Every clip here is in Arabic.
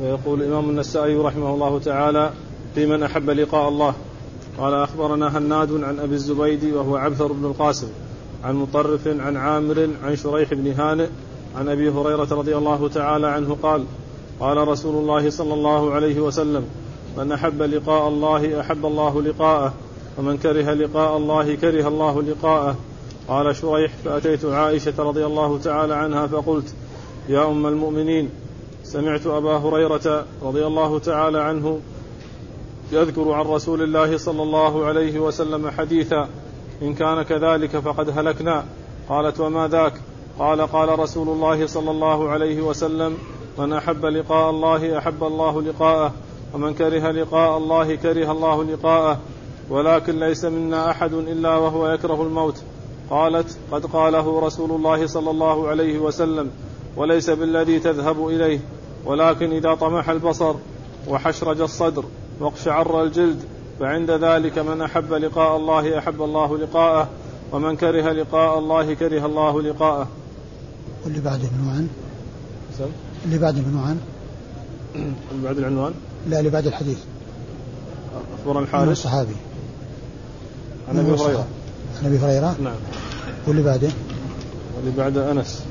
ويقول الإمام النسائي رحمه الله تعالى في من أحب لقاء الله. قال أخبرنا هناد عن أبي الزبيد وهو عبثر بن القاسم عن مطرف عن عامر عن شريح بن هانئ عن أبي هريرة رضي الله تعالى عنه قال قال رسول الله صلى الله عليه وسلم من أحب لقاء الله أحب الله لقاءه ومن كره لقاء الله كره الله لقاءه. قال شريح فأتيت عائشة رضي الله تعالى عنها فقلت يا أم المؤمنين سمعت أبا هريرة رضي الله تعالى عنه يذكر عن رسول الله صلى الله عليه وسلم حديثا إن كان كذلك فقد هلكنا. قالت وما ذاك؟ قال قال رسول الله صلى الله عليه وسلم من أحب لقاء الله أحب الله لقاءه ومن كره لقاء الله كره الله لقاءه ولكن ليس منا أحد إلا وهو يكره الموت. قالت قد قاله رسول الله صلى الله عليه وسلم وليس بالذي تذهب إليه. ولكن إذا طمح البصر وحشرج الصدر واقشعر الجلد فعند ذلك من أحب لقاء الله أحب الله لقاءه ومن كره لقاء الله كره الله لقاءه واللي بعده؟ سم؟ اللي بعده عن؟ اللي بعد العنوان؟ لا اللي بعد الحديث أخبرنا الحارث الصحابي عن أبي هريرة عن أبي هريرة نعم واللي بعده؟ واللي بعده أنس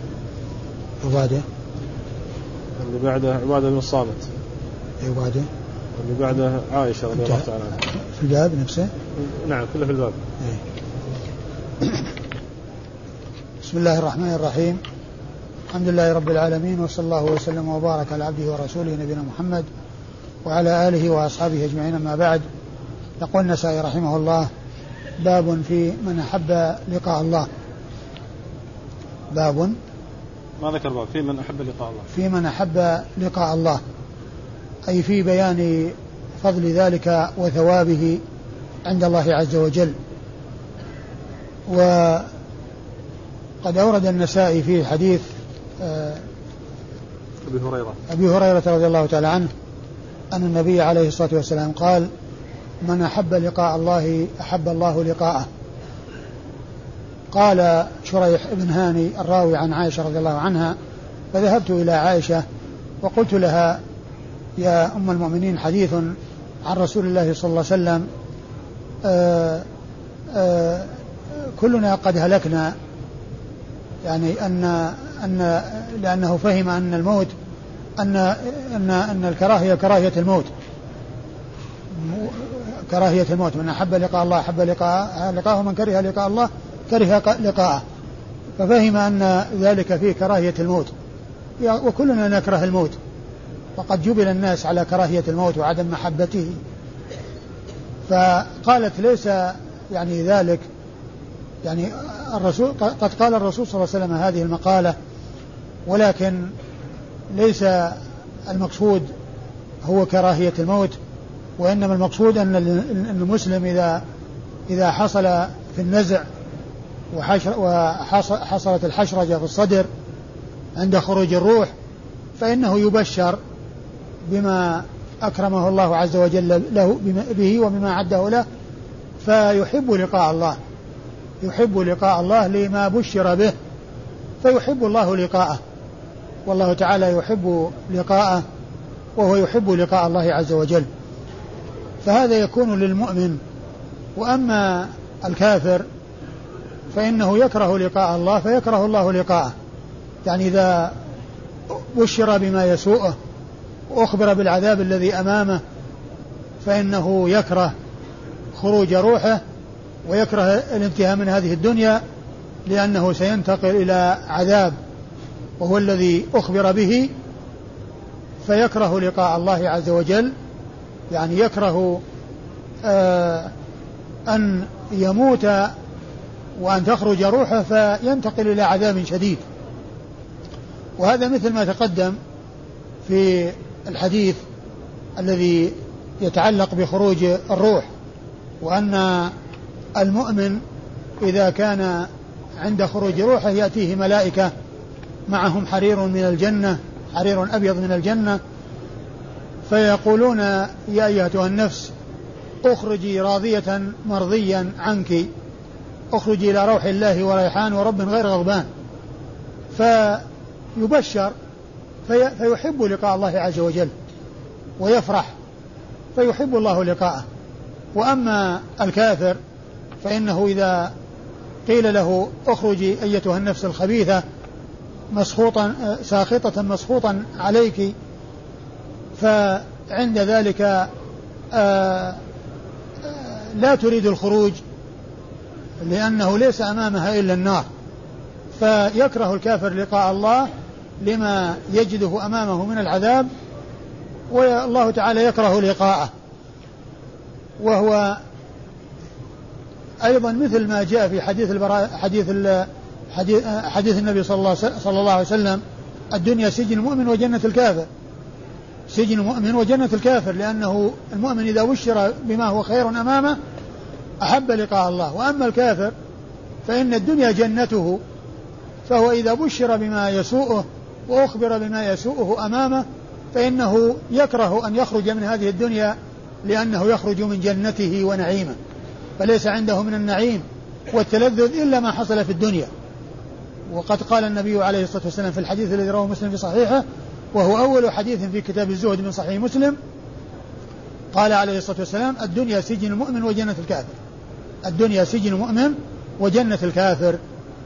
وبعده؟ اللي بعده عبادة بن الصامت أي وبعده؟ واللي بعده عائشة رضي الله تعالى عنها في الباب نفسه؟ نعم كله في الباب إيه. بسم الله الرحمن الرحيم الحمد لله رب العالمين وصلى الله وسلم وبارك على عبده ورسوله نبينا محمد وعلى آله وأصحابه أجمعين أما بعد يقول النسائي رحمه الله باب في من أحب لقاء الله باب ما ذكر باب في من أحب لقاء الله. في من أحب لقاء الله. أي في بيان فضل ذلك وثوابه عند الله عز وجل. وقد أورد النسائي في حديث آه، أبي هريرة. أبي هريرة رضي الله تعالى عنه أن النبي عليه الصلاة والسلام قال من أحب لقاء الله أحب الله لقاءه. قال شريح بن هاني الراوي عن عائشة رضي الله عنها فذهبت إلى عائشة وقلت لها يا أم المؤمنين حديث عن رسول الله صلى الله عليه وسلم آآ آآ كلنا قد هلكنا يعني أن أن لأنه فهم أن الموت أن أن أن الكراهية كراهية الموت. كراهية الموت من أحب لقاء الله أحب لقاء لقاءه من كره لقاء الله كره لقاءه. ففهم أن ذلك فيه كراهية الموت. وكلنا نكره الموت. وقد جبل الناس على كراهية الموت وعدم محبته. فقالت ليس يعني ذلك. يعني الرسول قد قال الرسول صلى الله عليه وسلم هذه المقالة. ولكن ليس المقصود هو كراهية الموت. وإنما المقصود أن المسلم إذا إذا حصل في النزع وحصلت الحشرجة في الصدر عند خروج الروح فإنه يبشر بما أكرمه الله عز وجل له به وبما أعده له فيحب لقاء الله يحب لقاء الله لما بشر به فيحب الله لقاءه. والله تعالى يحب لقاءه وهو يحب لقاء الله عز وجل. فهذا يكون للمؤمن. وأما الكافر فإنه يكره لقاء الله فيكره الله لقاءه. يعني إذا بشر بما يسوءه واخبر بالعذاب الذي أمامه فإنه يكره خروج روحه ويكره الانتهاء من هذه الدنيا لأنه سينتقل إلى عذاب وهو الذي أخبر به. فيكره لقاء الله عز وجل يعني يكره آه أن يموت وأن تخرج روحه فينتقل إلى عذاب شديد. وهذا مثل ما تقدم في الحديث الذي يتعلق بخروج الروح وأن المؤمن إذا كان عند خروج روحه يأتيه ملائكة معهم حرير من الجنة حرير أبيض من الجنة فيقولون يا أيتها النفس اخرجي راضية مرضيا عنك. اخرجي إلى روح الله وريحان ورب غير غضبان. فيبشر في فيحب لقاء الله عز وجل ويفرح فيحب الله لقاءه. وأما الكافر فإنه إذا قيل له اخرجي أيتها النفس الخبيثة مسخوطا ساخطة مسخوطا عليك فعند ذلك آه، آآ لا تريد الخروج لأنه ليس أمامها إلا النار. فيكره الكافر لقاء الله لما يجده أمامه من العذاب والله تعالى يكره لقاءه. وهو أيضا مثل ما جاء في حديث البراء حديث حديث, حديث النبي صلى الله, صلى الله عليه وسلم الدنيا سجن المؤمن وجنة الكافر. سجن المؤمن وجنة الكافر لأنه المؤمن إذا بشر بما هو خير أمامه أحب لقاء الله وأما الكافر فإن الدنيا جنته فهو إذا بشر بما يسوءه وأخبر بما يسوءه أمامه فإنه يكره أن يخرج من هذه الدنيا لأنه يخرج من جنته ونعيمه. فليس عنده من النعيم والتلذذ إلا ما حصل في الدنيا. وقد قال النبي عليه الصلاة والسلام في الحديث الذي رواه مسلم في صحيحه وهو أول حديث في كتاب الزهد من صحيح مسلم قال عليه الصلاة والسلام الدنيا سجن المؤمن وجنة الكافر. الدنيا سجن المؤمن وجنة الكافر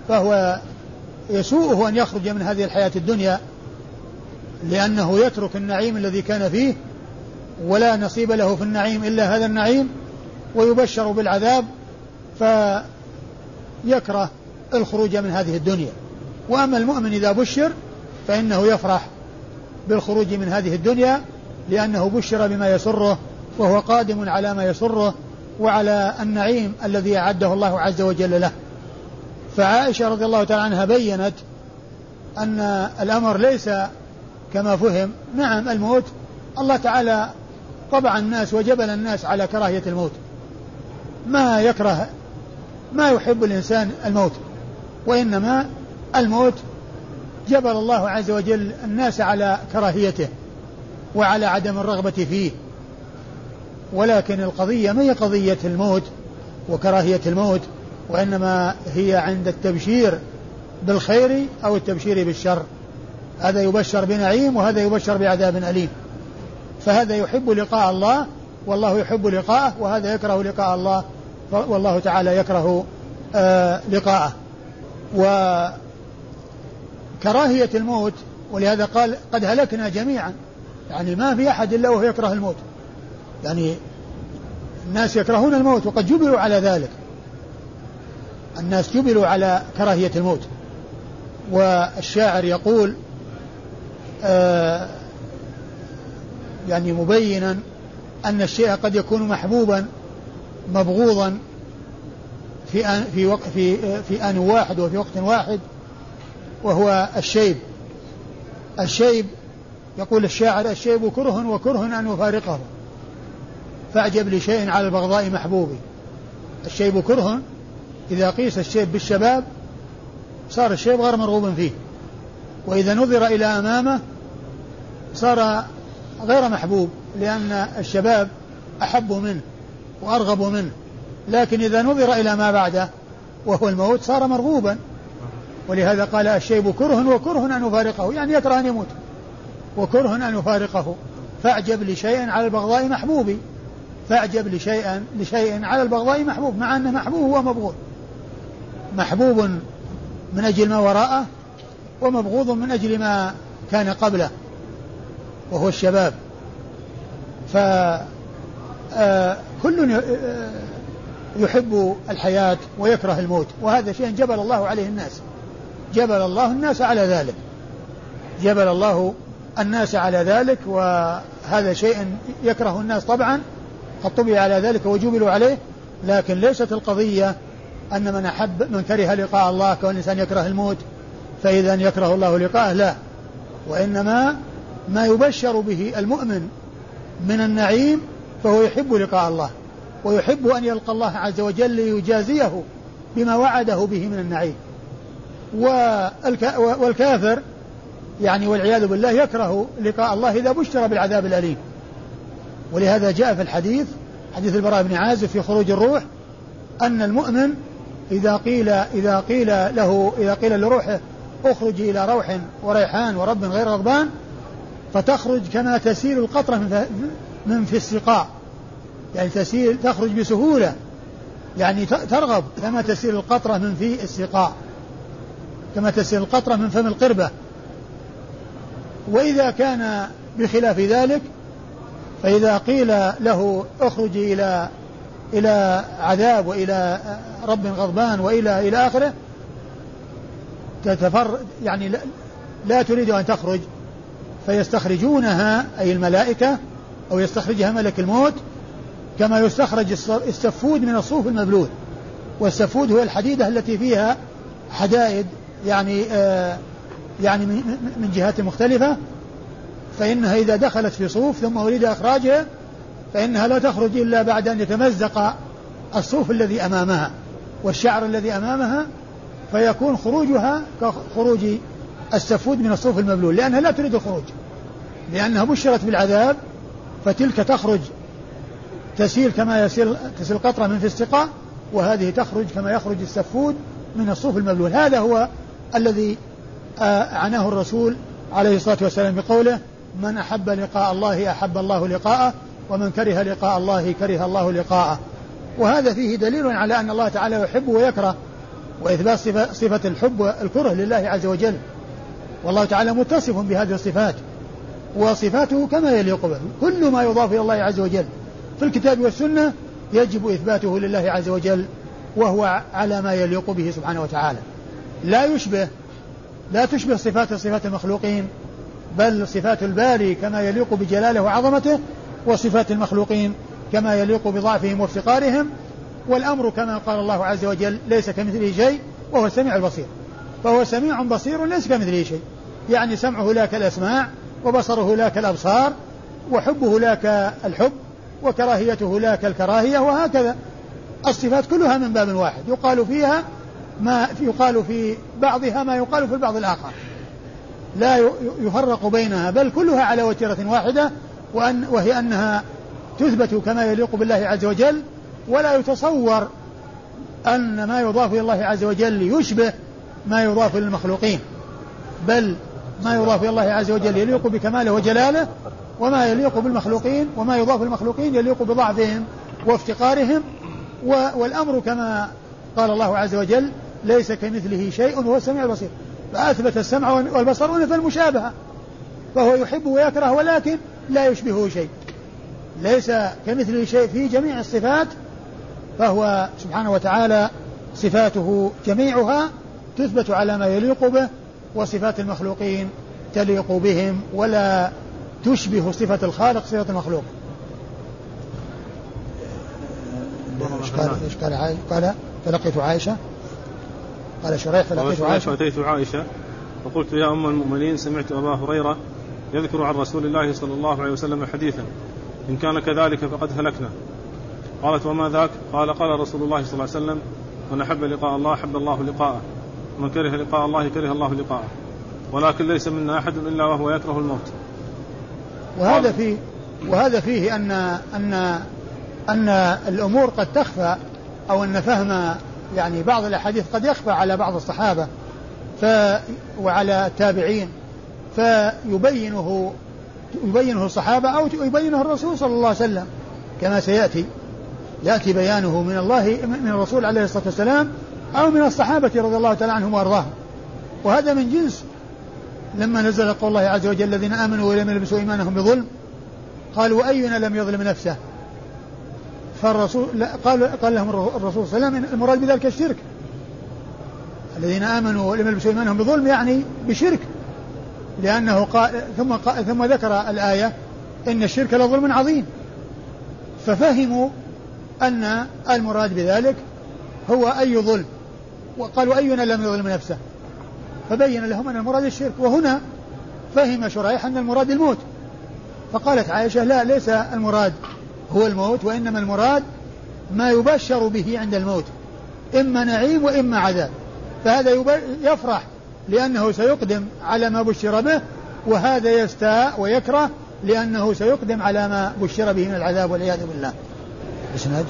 فهو يسوءه أن يخرج من هذه الحياة الدنيا لأنه يترك النعيم الذي كان فيه ولا نصيب له في النعيم إلا هذا النعيم ويبشر بالعذاب فيكره الخروج من هذه الدنيا. وأما المؤمن إذا بشر فإنه يفرح بالخروج من هذه الدنيا لأنه بشر بما يسره وهو قادم على ما يسره وعلى النعيم الذي أعده الله عز وجل له. فعائشة رضي الله تعالى عنها بينت أن الأمر ليس كما فهم. نعم الموت الله تعالى طبع الناس وجبل الناس على كراهية الموت. ما يكره ما يحب الإنسان الموت وإنما الموت جبل الله عز وجل الناس على كراهيته وعلى عدم الرغبة فيه. ولكن القضية ما هي قضية الموت وكراهية الموت وإنما هي عند التبشير بالخير أو التبشير بالشر. هذا يبشر بنعيم وهذا يبشر بعذاب أليم. فهذا يحب لقاء الله والله يحب لقاءه وهذا يكره لقاء الله والله تعالى يكره آه لقاءه. وكراهية الموت ولهذا قال قد هلكنا جميعا. يعني ما في أحد إلا وهو يكره الموت. يعني الناس يكرهون الموت وقد جبلوا على ذلك. الناس جبلوا على كراهية الموت. والشاعر يقول آه يعني مبينا أن الشيء قد يكون محبوبا مبغوضا في آن في وقت في في آن واحد وفي وقت واحد وهو الشيب. الشيب يقول الشاعر الشيب كره وكره أن يفارقه. فاعجب لشيء على البغضاء محبوبي. الشيب كره إذا قيس الشيب بالشباب صار الشيب غير مرغوب فيه. وإذا نظر إلى أمامه صار غير محبوب لأن الشباب أحب منه وأرغب منه. لكن إذا نظر إلى ما بعده وهو الموت صار مرغوبا. ولهذا قال الشيب كره وكره أن يفارقه يعني يكره أن يموت. وكره أن يفارقه فأعجب لشيء على البغضاء محبوب فأعجب لشيء لشيء على البغضاء محبوب مع أنه محبوب هو مبغوض. محبوب من أجل ما وراءه ومبغوض من أجل ما كان قبله وهو الشباب. فكل آه، آه، يحب الحياة ويكره الموت وهذا شيء جبل الله عليه الناس. جبل الله الناس على ذلك. جبل الله الناس على ذلك وهذا شيء يكره الناس طبعا. قد طبع على ذلك وجبلوا عليه لكن ليست القضية أن من أحب من كره لقاء الله كون الإنسان يكره الموت فإذا يكره الله لقاءه لا. وإنما ما يبشر به المؤمن من النعيم فهو يحب لقاء الله ويحب أن يلقى الله عز وجل ليجازيه بما وعده به من النعيم. والكافر يعني والعياذ بالله يكره لقاء الله إذا بشر بالعذاب الأليم. ولهذا جاء في الحديث حديث البراء بن عازب في خروج الروح أن المؤمن إذا قيل إذا قيل له إذا قيل لروحه اخرجي إلى روح وريحان ورب غير غضبان فتخرج كما تسيل القطرة من في السقاء. يعني تسيل تخرج بسهولة. يعني ترغب كما تسيل القطرة من في السقاء. كما تسيل القطرة من فم القربة. وإذا كان بخلاف ذلك فإذا قيل له اخرج إلى إلى عذاب وإلى رب غضبان وإلى إلى آخره تتفر يعني لا تريد أن تخرج. فيستخرجونها أي الملائكة أو يستخرجها ملك الموت كما يستخرج السفود من الصوف المبلول. والسفود هو الحديدة التي فيها حدائد يعني آه يعني من جهات مختلفة. فإنها إذا دخلت في صوف ثم أريد إخراجها فإنها لا تخرج إلا بعد أن يتمزق الصوف الذي أمامها والشعر الذي أمامها فيكون خروجها كخروج السفود من الصوف المبلول لأنها لا تريد الخروج لأنها بشرت بالعذاب فتلك تخرج تسيل كما يسيل تسيل قطرة من في السقاء وهذه تخرج كما يخرج السفود من الصوف المبلول. هذا هو الذي آه، عناه الرسول عليه الصلاة والسلام بقوله من أحب لقاء الله أحب الله لقاءه ومن كره لقاء الله كره الله لقاءه. وهذا فيه دليل على أن الله تعالى يحب ويكره وإثبات صفة, صفة الحب والكره لله عز وجل. والله تعالى متصف بهذه الصفات وصفاته كما يليق به. كل ما يضاف إلى الله عز وجل. في الكتاب والسنة يجب إثباته لله عز وجل وهو على ما يليق به سبحانه وتعالى. لا يشبه لا تشبه صفات صفات المخلوقين بل صفات الباري كما يليق بجلاله وعظمته وصفات المخلوقين كما يليق بضعفهم وافتقارهم والأمر كما قال الله عز وجل ليس كمثله شيء وهو السميع البصير. فهو سميع بصير ليس كمثله شيء. يعني سمعه لا كالأسماع وبصره لا كالأبصار وحبه لا كالحب وكراهيته لا كالكراهية وهكذا. الصفات كلها من باب واحد. يقال فيها ما يقال في بعضها ما يقال في البعض الآخر. لا يفرق بينها بل كلها على وتيرة واحدة وأن وهي أنها تثبت كما يليق بالله عز وجل ولا يتصور أن ما يضاف إلى الله عز وجل يشبه ما يضاف للمخلوقين بل ما يضاف إلى الله عز وجل يليق بكماله وجلاله وما يليق بالمخلوقين وما يضاف للمخلوقين يليق بضعفهم وافتقارهم والأمر كما قال الله عز وجل ليس كمثله شيء وهو السميع البصير. فأثبت السمع والبصر ونفى المشابهة. فهو يحب ويكره ولكن لا يشبهه شيء. ليس كمثله شيء في جميع الصفات فهو سبحانه وتعالى صفاته جميعها تثبت على ما يليق به وصفات المخلوقين تليق بهم ولا تشبه صفة الخالق صفة المخلوق. إيش قال؟ فلقيت عائشة قال شريح فلقيت عائشة. فأتيت عائشة. فقلت يا أم المؤمنين سمعت أبا هريرة يذكر عن رسول الله صلى الله عليه وسلم حديثا. إن كان كذلك فقد هلكنا. قالت وما ذاك؟ قال قال رسول الله صلى الله عليه وسلم من أحب لقاء الله أحب الله لقاءه. ومن كره لقاء الله كره الله لقاءه. ولكن ليس منا أحد إلا وهو يكره الموت. وهذا فيه وهذا فيه أن أن أن الأمور قد تخفى أو أن فهم يعني بعض الأحاديث قد يخفى على بعض الصحابة ف وعلى التابعين فيبينه يبينه الصحابة أو يبينه الرسول صلى الله عليه وسلم كما سيأتي. يأتي بيانه من الله من الرسول عليه الصلاة والسلام أو من الصحابة رضي الله تعالى عنهم وأرضاهم. وهذا من جنس لما نزل قول الله عز وجل الذين آمنوا ولم يلبسوا إيمانهم بظلم قالوا وأينا لم يظلم نفسه؟ فالرسول قال قال لهم الرسول صلى الله عليه وسلم المراد بذلك الشرك. الذين آمنوا ولم يلبسوا إيمانهم بظلم يعني بشرك. لأنه قال ثم قال ثم ذكر الآية إن الشرك لظلم عظيم. ففهموا أن المراد بذلك هو أي ظلم. وقالوا أينا لم يظلم نفسه؟ فبين لهم أن المراد الشرك. وهنا فهم شريح أن المراد الموت. فقالت عائشة لا ليس المراد هو الموت وإنما المراد ما يبشر به عند الموت إما نعيم وإما عذاب. فهذا يفرح لأنه سيقدم على ما بشر به وهذا يستاء ويكره لأنه سيقدم على ما بشر به من العذاب والعياذ بالله. إسناد؟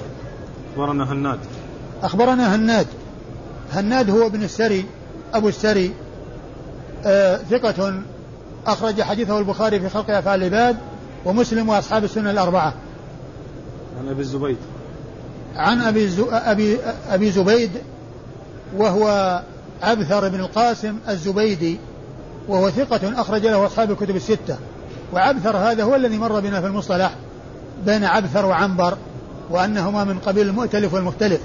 أخبرنا هناد. أخبرنا هناد. هناد هو ابن السري أبو السري. آه ثقة أخرج حديثه البخاري في خلق أفعال العباد ومسلم وأصحاب السنة الأربعة. عن أبي الزبيد. عن أبي, أبي, أبي زبيد وهو عبثر بن القاسم الزبيدي وهو ثقة أخرج له أصحاب الكتب الستة. وعبثر هذا هو الذي مر بنا في المصطلح بين عبثر وعنبر وأنهما من قبيل المؤتلف والمختلف.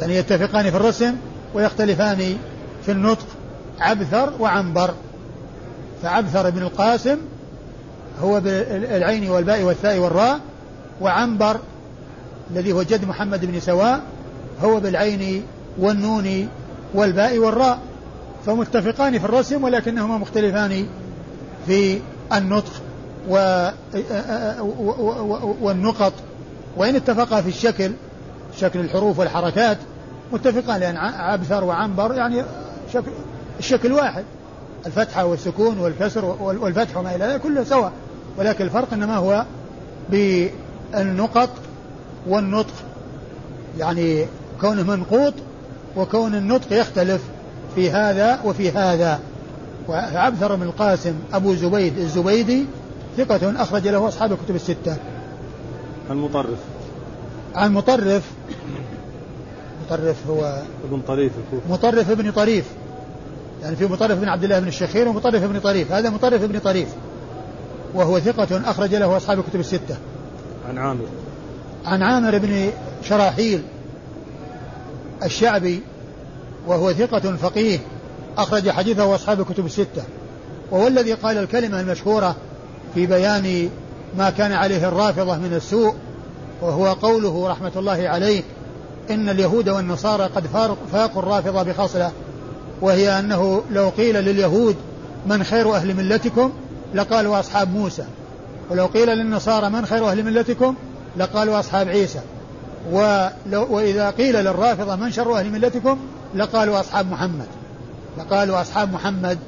يعني يتفقان في الرسم ويختلفان في النطق عبثر وعنبر. فعبثر بن القاسم هو بالعين والباء والثاء والراء وعنبر الذي هو جد محمد بن سواء هو بالعين والنون والباء والراء. فمتفقان في الرسم ولكنهما مختلفان في النطق والنقط. وإن اتفقا في الشكل شكل الحروف والحركات متفقان لأن عبثر وعنبر يعني شكل الشكل واحد. الفتحة والسكون والكسر والفتح وما إلى ذلك كله سواء. ولكن الفرق إنما هو بالنقط والنطق. يعني كونه منقوط وكون النطق يختلف في هذا وفي هذا. وعبثر بن القاسم أبو زبيد الزبيدي ثقة أخرج له أصحاب الكتب الستة. المطرف عن مطرف. مطرف هو ابن طريف الكوفي. مطرف ابن طريف. يعني في مطرف بن عبد الله بن الشخير ومطرف ابن طريف. هذا مطرف ابن طريف. وهو ثقة أخرج له أصحاب الكتب الستة. عن عامر. عن عامر بن شراحيل الشعبي وهو ثقة فقيه أخرج حديثه أصحاب الكتب الستة. وهو الذي قال الكلمة المشهورة في بيان ما كان عليه الرافضة من السوء وهو قوله رحمة الله عليه إن اليهود والنصارى قد فاقوا الرافضة بخصلة وهي أنه لو قيل لليهود من خير أهل ملتكم؟ لقالوا أصحاب موسى. ولو قيل للنصارى من خير أهل ملتكم لقالوا أصحاب عيسى. ولو وإذا قيل للرافضة من شر أهل ملتكم لقالوا أصحاب محمد. لقالوا أصحاب محمد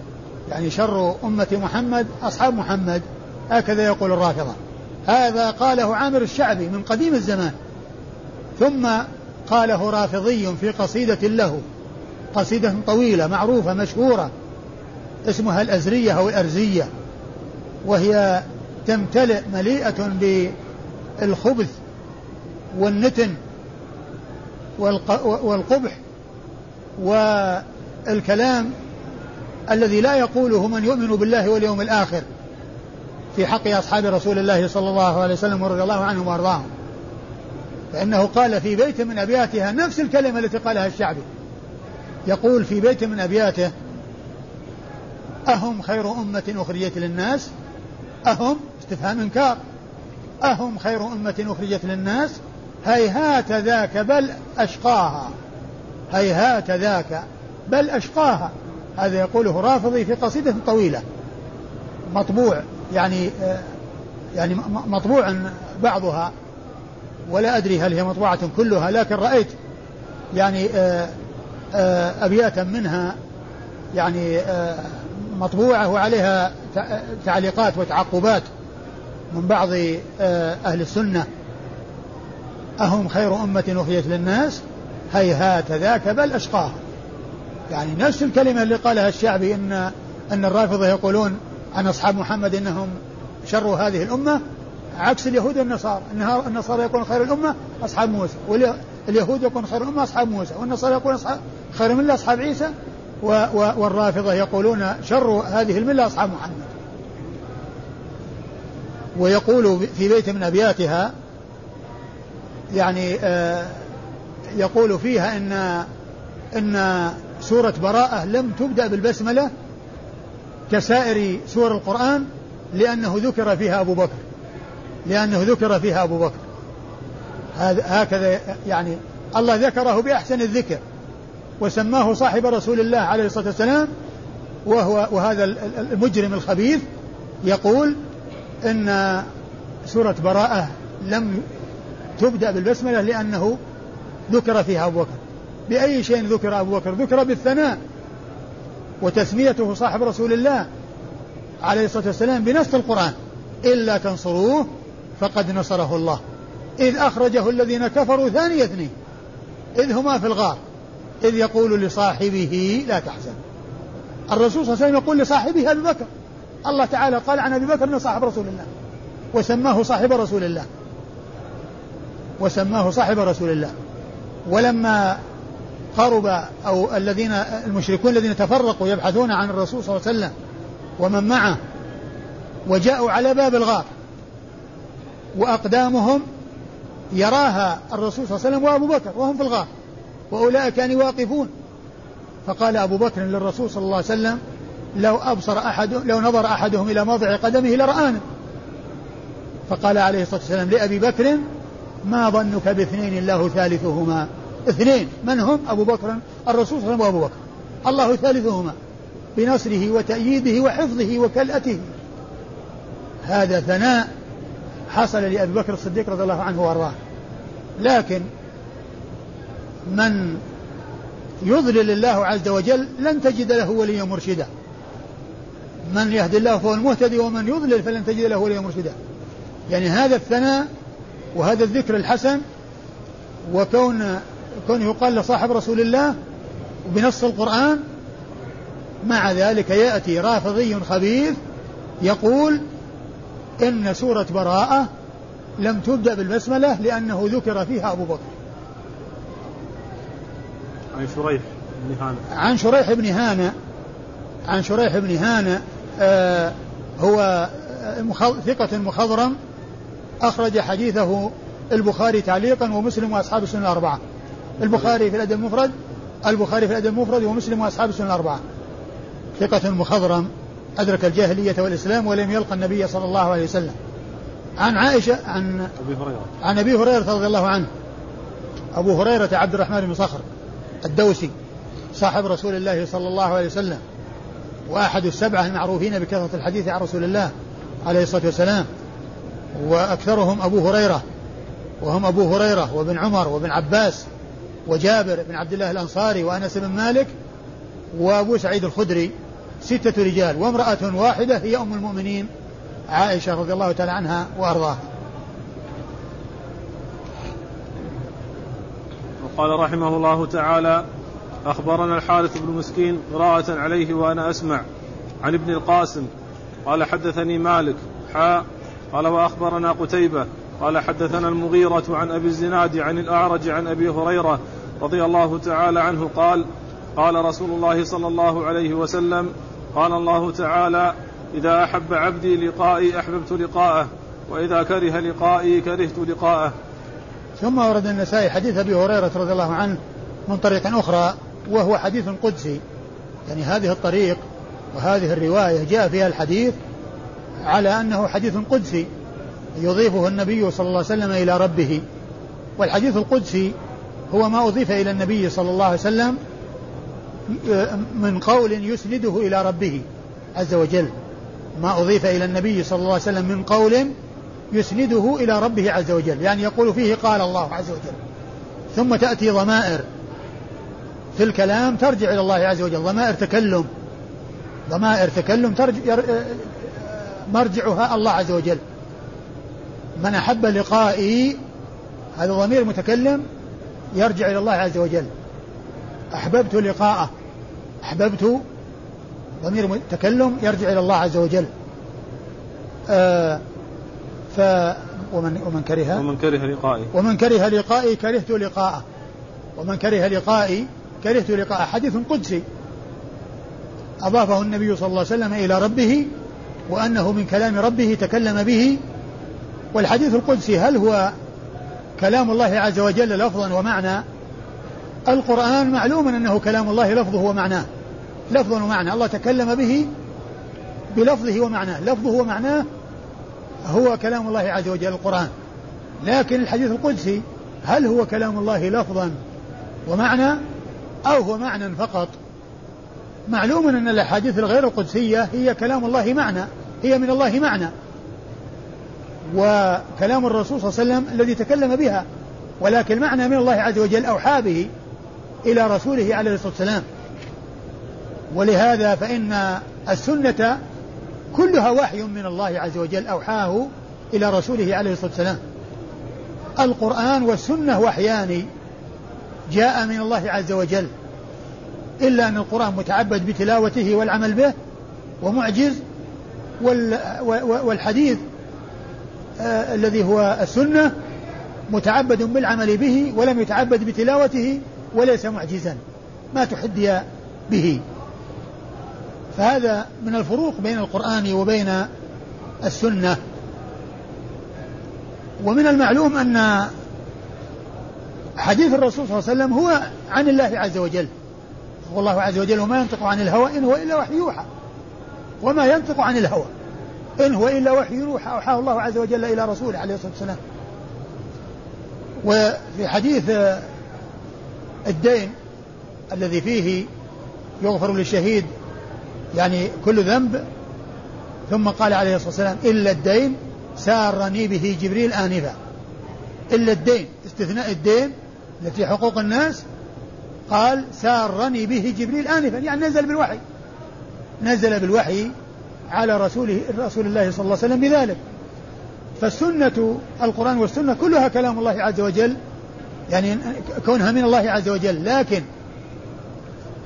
يعني شر أمة محمد أصحاب محمد. هكذا يقول الرافضة. هذا قاله عامر الشعبي من قديم الزمان. ثم قاله رافضي في قصيدة له. قصيدة طويلة معروفة مشهورة. اسمها الأزرية أو الأرزية. وهي تمتلئ مليئة بالخبث والنتن والقبح والكلام الذي لا يقوله من يؤمن بالله واليوم الآخر في حق أصحاب رسول الله صلى الله عليه وسلم ورضي الله عنهم وأرضاهم. فإنه قال في بيت من أبياتها نفس الكلمة التي قالها الشعبي. يقول في بيت من أبياته أهم خير أمة أخرجت للناس؟ أهم استفهام إنكار. أهم خير أمة أخرجت للناس؟ هيهات ذاك بل أشقاها. هيهات ذاك بل أشقاها. هذا يقوله رافضي في قصيدة طويلة. مطبوع يعني يعني مطبوع بعضها. ولا أدري هل هي مطبوعة كلها لكن رأيت يعني أبياتا منها يعني مطبوعة وعليها تعليقات وتعقبات. من بعض أهل السنة. أهم خير أمة أخرجت للناس؟ هيهات ذاك بل أشقاها. يعني نفس الكلمة اللي قالها الشعبي إن أن الرافضة يقولون عن أصحاب محمد إنهم شر هذه الأمة عكس اليهود والنصارى. النصارى يقولون خير الأمة أصحاب موسى واليهود يقولون خير الأمة أصحاب موسى والنصارى يقولون أصحاب خير الملة أصحاب عيسى والرافضة يقولون شر هذه الملة أصحاب محمد. ويقول في بيت من أبياتها يعني آه يقول فيها إن إن سورة براءة لم تبدأ بالبسملة كسائر سور القرآن لأنه ذكر فيها أبو بكر لأنه ذكر فيها أبو بكر. هكذا يعني الله ذكره بأحسن الذكر وسماه صاحب رسول الله عليه الصلاة والسلام وهو وهذا المجرم الخبيث يقول إن سورة براءة لم تبدأ بالبسملة لأنه ذكر فيها أبو بكر. بأي شيء ذكر أبو بكر؟ ذكر بالثناء. وتسميته صاحب رسول الله عليه الصلاة والسلام بنص القرآن. إلا تنصروه فقد نصره الله. إذ أخرجه الذين كفروا ثاني اثنين. إذ هما في الغار. إذ يقول لصاحبه لا تحزن. الرسول صلى الله عليه وسلم يقول لصاحبه أبي بكر. الله تعالى قال عن أبي بكر أنه صاحب رسول الله. وسماه صاحب رسول الله. وسماه صاحب رسول الله. ولما قرب أو الذين المشركون الذين تفرقوا يبحثون عن الرسول صلى الله عليه وسلم ومن معه وجاءوا على باب الغار. وأقدامهم يراها الرسول صلى الله عليه وسلم وأبو بكر وهم في الغار. وأولئك كانوا واقفون فقال أبو بكر للرسول صلى الله عليه وسلم لو أبصر أحد لو نظر أحدهم إلى موضع قدمه لرآنا. فقال عليه الصلاة والسلام لأبي بكر ما ظنك باثنين الله ثالثهما؟ اثنين. من هم؟ أبو بكر الرسول صلى الله عليه وسلم وأبو بكر. الله ثالثهما. بنصره وتأييده وحفظه وكلأته. هذا ثناء حصل لأبي بكر الصديق رضي الله عنه وأرضاه. لكن من يضلل الله عز وجل لن تجد له وليا مرشدا. من يهدي الله فهو المهتدي ومن يضلل فلن تجد له وليا مرشدا. يعني هذا الثناء وهذا الذكر الحسن وكون كون يقال لصاحب رسول الله بنص القرآن مع ذلك يأتي رافضي خبيث يقول إن سورة براءة لم تبدأ بالبسملة لأنه ذكر فيها أبو بكر. عن شريح بن هانة عن شريح بن هانة عن شريح بن هانة هو ثقة مخضرم أخرج حديثه البخاري تعليقا ومسلم وأصحاب السنة الأربعة. البخاري في الأدب المفرد البخاري في الأدب المفرد ومسلم وأصحاب السنة الأربعة. ثقة مخضرم أدرك الجاهلية والإسلام ولم يلقى النبي صلى الله عليه وسلم. عن عائشة عن أبي هريرة. عن أبي هريرة رضي الله عنه. أبو هريرة عبد الرحمن بن صخر الدوسي صاحب رسول الله صلى الله عليه وسلم. وأحد السبعة المعروفين بكثرة الحديث عن رسول الله عليه الصلاة والسلام وأكثرهم أبو هريرة وهم أبو هريرة وابن عمر وابن عباس وجابر بن عبد الله الأنصاري وأنس بن مالك وأبو سعيد الخدري ستة رجال وامرأة واحدة هي أم المؤمنين عائشة رضي الله تعالى عنها وأرضاها. وقال رحمه الله تعالى أخبرنا الحارث بن مسكين قراءة عليه وأنا أسمع عن ابن القاسم قال حدثني مالك حاء قال وأخبرنا قتيبة قال حدثنا المغيرة عن أبي الزناد عن الأعرج عن أبي هريرة رضي الله تعالى عنه قال قال رسول الله صلى الله عليه وسلم قال الله تعالى إذا أحب عبدي لقائي أحببت لقاءه وإذا كره لقائي كرهت لقاءه. ثم ورد النسائي حديث أبي هريرة رضي الله عنه من طريق أخرى وهو حديث قدسي. يعني هذه الطريق وهذه الرواية جاء فيها الحديث على أنه حديث قدسي يضيفه النبي صلى الله عليه وسلم إلى ربه. والحديث القدسي هو ما أضيف إلى النبي صلى الله عليه وسلم من قول يسنده إلى ربه عز وجل. ما أضيف إلى النبي صلى الله عليه وسلم من قول يسنده إلى ربه عز وجل. يعني يقول فيه قال الله عز وجل. ثم تأتي ضمائر. في الكلام ترجع إلى الله عز وجل. ضمائر تكلم. ضمائر تكلم ترجع مرجعها الله عز وجل. من أحب لقائي هذا ضمير متكلم يرجع إلى الله عز وجل. أحببت لقاءه. أحببت ضمير تكلم يرجع إلى الله عز وجل. آه ف ومن ومن كره ومن كره لقائي. ومن كره لقائي كرهت لقاءه. ومن كره لقائي كرهت لقاءه حديث قدسي. أضافه النبي صلى الله عليه وسلم إلى ربه وأنه من كلام ربه تكلم به. والحديث القدسي هل هو كلام الله عز وجل لفظا ومعنى؟ القرآن معلوم أنه كلام الله لفظه ومعناه. لفظا ومعنى. الله تكلم به بلفظه ومعناه. لفظه ومعناه هو كلام الله عز وجل القرآن. لكن الحديث القدسي هل هو كلام الله لفظا ومعنى؟ أو هو معنى فقط. معلوم أن الأحاديث الغير القدسية هي كلام الله معنى هي من الله معنى. وكلام الرسول صلى الله عليه وسلم الذي تكلم بها. ولكن معنى من الله عز وجل أوحى به إلى رسوله عليه الصلاة والسلام. ولهذا فإن السنة كلها وحي من الله عز وجل أوحاه إلى رسوله عليه الصلاة والسلام. القرآن والسنة وحيان جاء من الله عز وجل إلا أن القرآن متعبد بتلاوته والعمل به ومعجز والحديث آه الذي هو السنة متعبد بالعمل به ولم يتعبد بتلاوته وليس معجزا ما تحدي به. فهذا من الفروق بين القرآن وبين السنة. ومن المعلوم أن حديث الرسول صلى الله عليه وسلم هو عن الله عز وجل. والله عز وجل وما ينطق عن الهوى إن هو إلا وحي يوحى. وما ينطق عن الهوى إن هو إلا وحي يوحى أوحاه الله عز وجل إلى رسوله عليه الصلاة والسلام. وفي حديث الدين الذي فيه يغفر للشهيد يعني كل ذنب ثم قال عليه الصلاة والسلام إلا الدين سارني به جبريل آنفا. إلا الدين استثناء الدين التي حقوق الناس قال سارني به جبريل آنفا يعني نزل بالوحي. نزل بالوحي على رسوله رسول الله صلى الله عليه وسلم بذلك. فالسنة القرآن والسنة كلها كلام الله عز وجل يعني كونها من الله عز وجل. لكن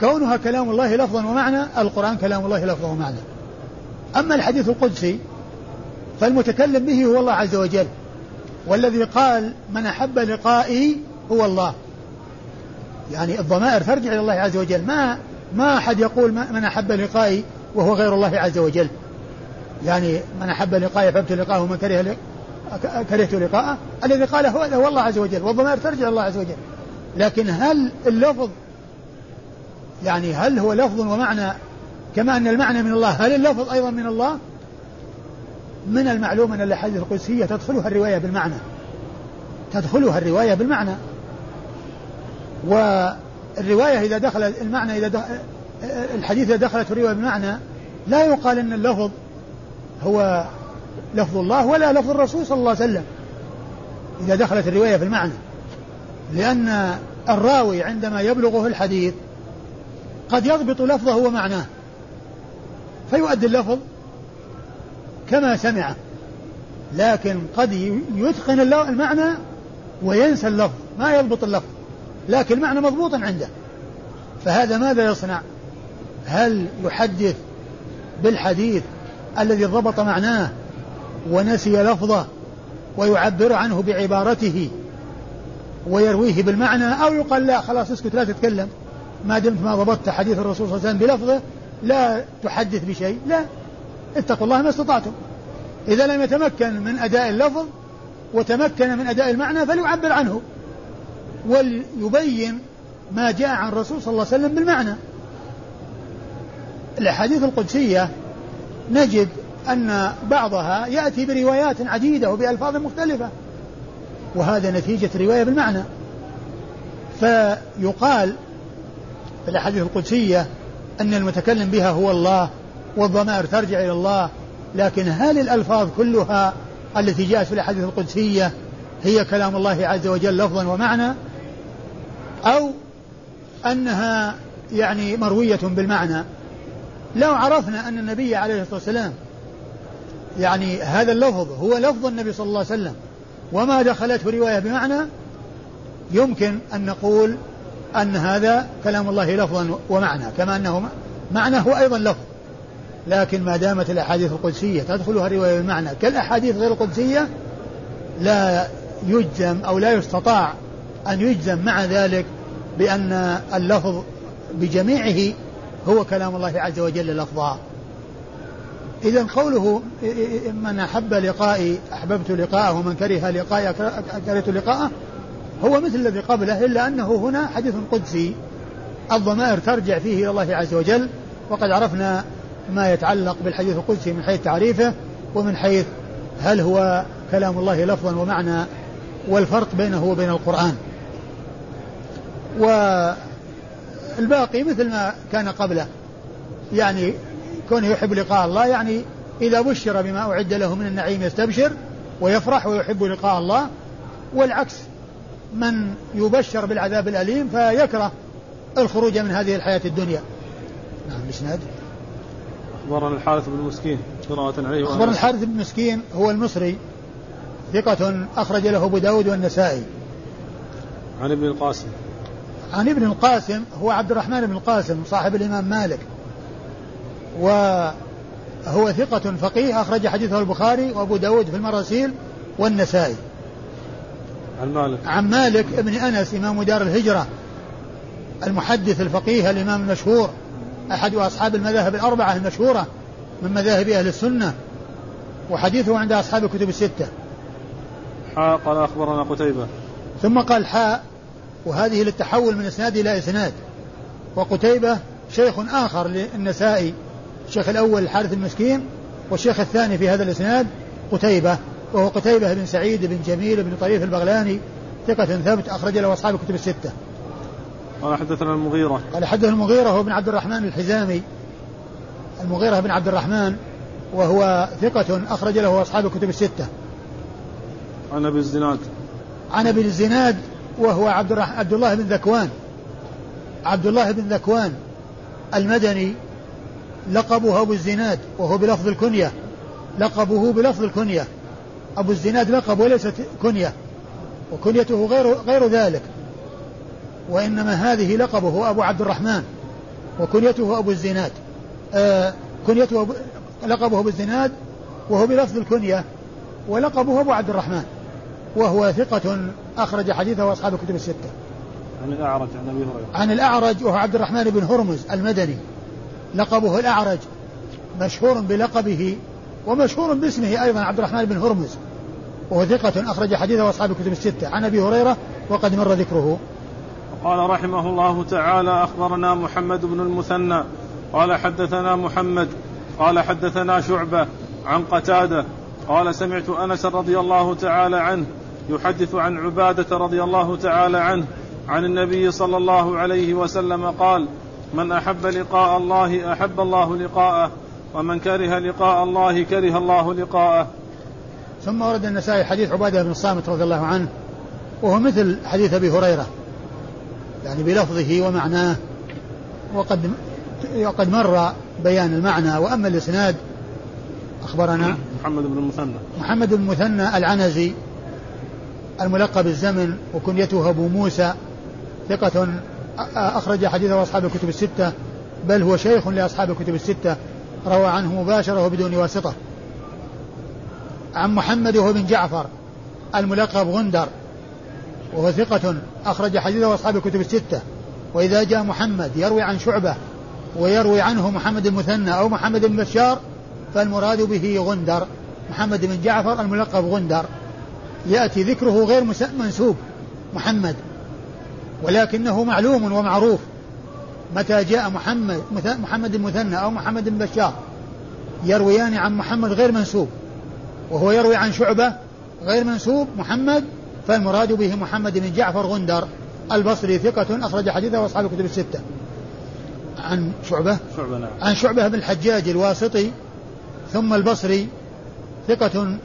كونها كلام الله لفظا ومعنى القرآن كلام الله لفظا ومعنى. أما الحديث القدسي فالمتكلم به هو الله عز وجل. والذي قال من أحب لقائي هو الله. يعني الضمائر ترجع إلى الله عز وجل. ما ما أحد يقول من أحب لقائي وهو غير الله عز وجل. يعني من أحب لقائي أحببت لقاءه ومن كره كرهت لقاءه الذي قال هو هو الله عز وجل. والضمائر ترجع إلى الله عز وجل. لكن هل اللفظ يعني هل هو لفظ ومعنى كما أن المعنى من الله هل اللفظ أيضا من الله؟ من المعلوم أن الأحاديث القدسية تدخلها الرواية بالمعنى. تدخلها الرواية بالمعنى. والرواية إذا دخل المعنى إذا دخل الحديث إذا دخلت الرواية بالمعنى لا يقال أن اللفظ هو لفظ الله ولا لفظ الرسول صلى الله عليه وسلم. إذا دخلت الرواية في المعنى. لأن الراوي عندما يبلغه الحديث قد يضبط لفظه ومعناه. فيؤدي اللفظ كما سمعه لكن قد يتقن المعنى وينسى اللفظ. ما يضبط اللفظ. لكن المعنى مضبوط عنده. فهذا ماذا يصنع؟ هل يحدث بالحديث الذي ضبط معناه ونسي لفظه ويعبر عنه بعبارته ويرويه بالمعنى أو يقال لا خلاص اسكت لا تتكلم؟ ما دمت ما ضبطت حديث الرسول صلى الله عليه وسلم بلفظه لا تحدث بشيء. لا. اتقوا الله ما استطعتم. إذا لم يتمكن من أداء اللفظ وتمكن من أداء المعنى فليعبر عنه. وليبين ما جاء عن الرسول صلى الله عليه وسلم بالمعنى. الأحاديث القدسية نجد أن بعضها يأتي بروايات عديدة وبألفاظ مختلفة وهذا نتيجة الرواية بالمعنى. فيقال في الأحاديث القدسية أن المتكلم بها هو الله والضمائر ترجع إلى الله لكن هل الألفاظ كلها التي جاءت في الأحاديث القدسية هي كلام الله عز وجل لفظا ومعنى؟ أو أنها يعني مروية بالمعنى. لو عرفنا أن النبي عليه الصلاة والسلام يعني هذا اللفظ هو لفظ النبي صلى الله عليه وسلم وما دخلته رواية بمعنى يمكن أن نقول أن هذا كلام الله لفظا ومعنى كما أنه معنى هو أيضا لفظ. لكن ما دامت الأحاديث القدسية تدخلها الرواية بالمعنى كالأحاديث غير القدسية لا يجزم أو لا يستطاع أن يجزم مع ذلك بأن اللفظ بجميعه هو كلام الله عز وجل لفظا. إذا قوله من أحب لقائي أحببت لقاءه ومن كره لقائي كرهت لقاءه هو مثل الذي قبله إلا أنه هنا حديث قدسي. الضمائر ترجع فيه إلى الله عز وجل وقد عرفنا ما يتعلق بالحديث القدسي من حيث تعريفه ومن حيث هل هو كلام الله لفظا ومعنى والفرق بينه وبين القرآن. والباقي مثل ما كان قبله. يعني كونه يحب لقاء الله يعني إذا بشر بما أعد له من النعيم يستبشر ويفرح ويحب لقاء الله. والعكس من يبشر بالعذاب الأليم فيكره الخروج من هذه الحياة الدنيا. نعم الإسناد؟ أخبرنا الحارث بن مسكين قراءة عليه أخبرنا الحارث بن مسكين هو المصري ثقة أخرج له أبو داود والنسائي. عن ابن القاسم. عن ابن القاسم هو عبد الرحمن بن القاسم صاحب الإمام مالك. و هو ثقة فقيه أخرج حديثه البخاري وأبو داود في المراسيل والنسائي. عن مالك. عن مالك ابن أنس إمام دار الهجرة المحدث الفقيه الإمام المشهور أحد أصحاب المذاهب الأربعة المشهورة من مذاهب أهل السنة وحديثه عند أصحاب الكتب الستة. حاء قال أخبرنا قتيبة. ثم قال حاء وهذه للتحول من إسناد إلى إسناد وقتيبة شيخ آخر للنسائي الشيخ الأول الحارث المسكين والشيخ الثاني في هذا الإسناد قتيبة وهو قتيبة بن سعيد بن جميل بن طريف البغلاني ثقة ثبت أخرج له أصحاب الكتب الستة. قال حدثنا المغيرة قال حدثنا المغيرة هو بن عبد الرحمن الحزامي المغيرة بن عبد الرحمن وهو ثقة أخرج له أصحاب الكتب الستة. عن أبي الزناد عن أبي الزناد وهو عبد. عبد الله بن ذكوان. عبد الله بن ذكوان المدني لقبه أبو الزناد وهو بلفظ الكنية. لقبه بلفظ الكنية. أبو الزناد لقب وليست كنية وكنيته غير غير ذلك. وإنما هذه لقبه أبو عبد الرحمن وكنيته أبو الزناد. آه كنيته أبو لقبه أبو الزناد وهو بلفظ الكنية ولقبه أبو عبد الرحمن وهو ثقة أخرج حديثه أصحاب الكتب الستة. عن الأعرج عن أبي هريرة. عن الأعرج وهو عبد الرحمن بن هرمز المدني. لقبه الأعرج. مشهور بلقبه ومشهور باسمه أيضا عبد الرحمن بن هرمز. وهو ثقة أخرج حديثه أصحاب الكتب الستة. عن أبي هريرة وقد مر ذكره. قال رحمه الله تعالى أخبرنا محمد بن المثنى. قال حدثنا محمد. قال حدثنا شعبة. عن قتادة. قال سمعت أنس رضي الله تعالى عنه يحدث عن عبادة رضي الله تعالى عنه عن النبي صلى الله عليه وسلم قال من أحب لقاء الله أحب الله لقاءه ومن كره لقاء الله كره الله لقاءه. ثم ورد النسائي حديث عبادة بن الصامت رضي الله عنه وهو مثل حديث أبي هريرة يعني بلفظه ومعناه وقد وقد مر بيان المعنى وأما الإسناد أخبرنا محمد بن المثنى. محمد بن المثنى العنزي الملقب الزمن وكنيته أبو موسى ثقة أخرج حديثه أصحاب الكتب الستة بل هو شيخ لأصحاب الكتب الستة روى عنه مباشرة وبدون واسطة. عن محمد وهو بن جعفر الملقب غندر وهو ثقة أخرج حديثه أصحاب الكتب الستة. وإذا جاء محمد يروي عن شعبة ويروي عنه محمد المثنى أو محمد بن بشار فالمراد به غندر. محمد بن جعفر الملقب غندر. يأتي ذكره غير منسوب محمد. ولكنه معلوم ومعروف. متى جاء محمد محمد المثنى أو محمد بن بشار يرويان عن محمد غير منسوب. وهو يروي عن شعبة غير منسوب محمد فالمراد به محمد بن جعفر غندر. البصري ثقة أخرج حديثه وأصحاب الكتب الستة. عن شعبة؟ شعبة نعم. عن شعبة بن الحجاج الواسطي. ثم البصري ثقة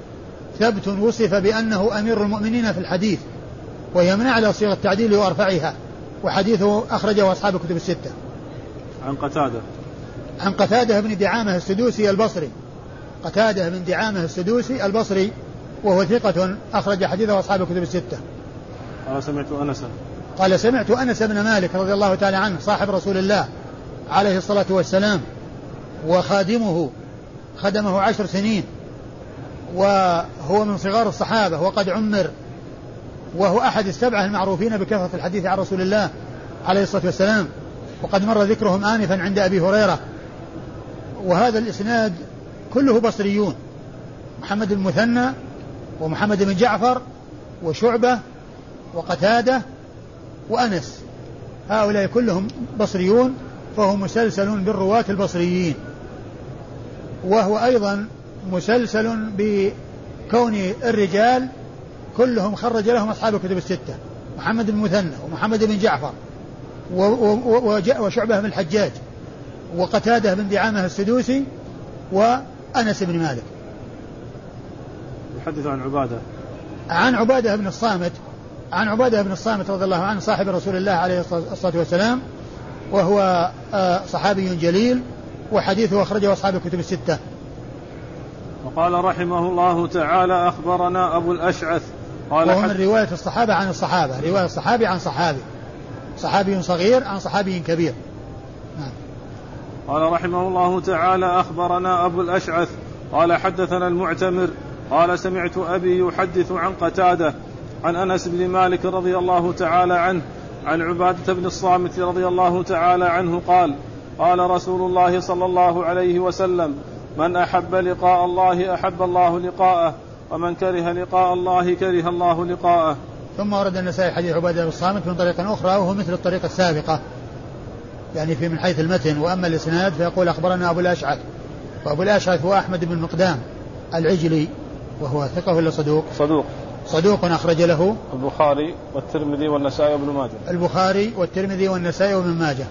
ثبت وصف بأنه أمير المؤمنين في الحديث وهي من أعلى صيغ التعديل وأرفعها وحديثه أخرجه أصحاب الكتب الستة. عن قتادة. عن قتادة بن دعامة السدوسي البصري. قتادة بن دعامة السدوسي البصري وهو ثقة أخرج حديثه أصحاب الكتب الستة. قال سمعت أنسا قال سمعت أنس بن مالك رضي الله تعالى عنه صاحب رسول الله عليه الصلاة والسلام وخادمه خدمه عشر سنين. وهو من صغار الصحابة وقد عمر وهو أحد السبعة المعروفين بكثرة الحديث عن رسول الله عليه الصلاة والسلام. وقد مر ذكرهم آنفا عند أبي هريرة. وهذا الإسناد كله بصريون. محمد بن المثنى ومحمد بن جعفر وشعبة وقتادة وأنس. هؤلاء كلهم بصريون فهو مسلسل بالرواة البصريين. وهو أيضا مسلسل بكون الرجال كلهم خرج لهم أصحاب الكتب الستة محمد بن مثنى ومحمد بن جعفر وشعبة بن الحجاج وقتادة بن دعامة السدوسي وأنس بن مالك. يحدث عن عبادة. عن عبادة بن الصامت عن عبادة بن الصامت رضي الله عنه صاحب رسول الله عليه الصلاة والسلام وهو آه، صحابي جليل وحديثه أخرجه أصحاب الكتب الستة. وقال رحمه الله تعالى أخبرنا أبو الأشعث قال وهو من رواية الصحابة عن الصحابة رواية الصحابي عن صحابي. صحابي صغير عن صحابي كبير. نعم. قال رحمه الله تعالى أخبرنا أبو الأشعث قال حدثنا المعتمر قال سمعت أبي يحدث عن قتادة عن أنس بن مالك رضي الله تعالى عنه عن عبادة بن الصامت رضي الله تعالى عنه قال قال رسول الله صلى الله عليه وسلم من أحب لقاء الله أحب الله لقاءه ومن كره لقاء الله كره الله لقاءه. ثم ورد النسائي حديث عبادة بن الصامت من طريق أخرى وهو مثل الطريقة السابقة. يعني في من حيث المتن وأما الإسناد فيقول أخبرنا أبو الأشعث وأبو الأشعث هو أحمد بن مقدام العجلي وهو ثقة ولا صدوق؟ صدوق. صدوق أخرج له البخاري والترمذي والنسائي وابن ماجه. البخاري والترمذي والنسائي وابن ماجه.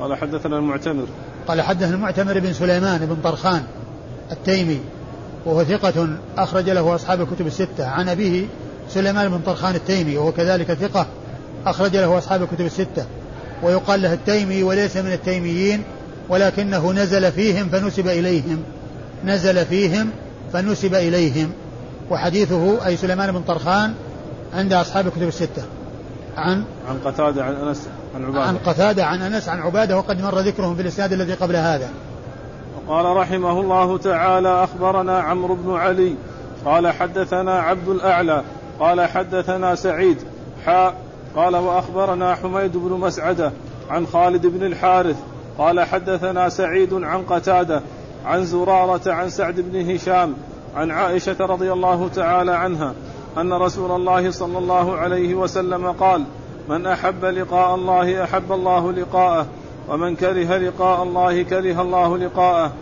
قال حدثنا المعتمر. قال حدثنا المعتمر بن سليمان بن طرخان التيمي وهو ثقة أخرج له أصحاب الكتب الستة. عن أبيه سليمان بن طرخان التيمي وهو كذلك ثقة أخرج له أصحاب الكتب الستة. ويقال له التيمي وليس من التيميين ولكنه نزل فيهم فنسب إليهم. نزل فيهم فنسب إليهم. وحديثه أي سليمان بن طرخان عند أصحاب الكتب الستة. عن عن قتادة عن أنس عن عبادة. عن قتادة عن أنس عن عبادة وقد مر ذكرهم في الإسناد الذي قبل هذا. قال رحمه الله تعالى أخبرنا عمرو بن علي قال حدثنا عبد الأعلى قال حدثنا سعيد حاء قال وأخبرنا حميد بن مسعدة عن خالد بن الحارث قال حدثنا سعيد عن قتادة عن زرارة عن سعد بن هشام عن عائشة رضي الله تعالى عنها أن رسول الله صلى الله عليه وسلم قال من أحب لقاء الله أحب الله لقاءه ومن كره لقاء الله كره الله لقاءه.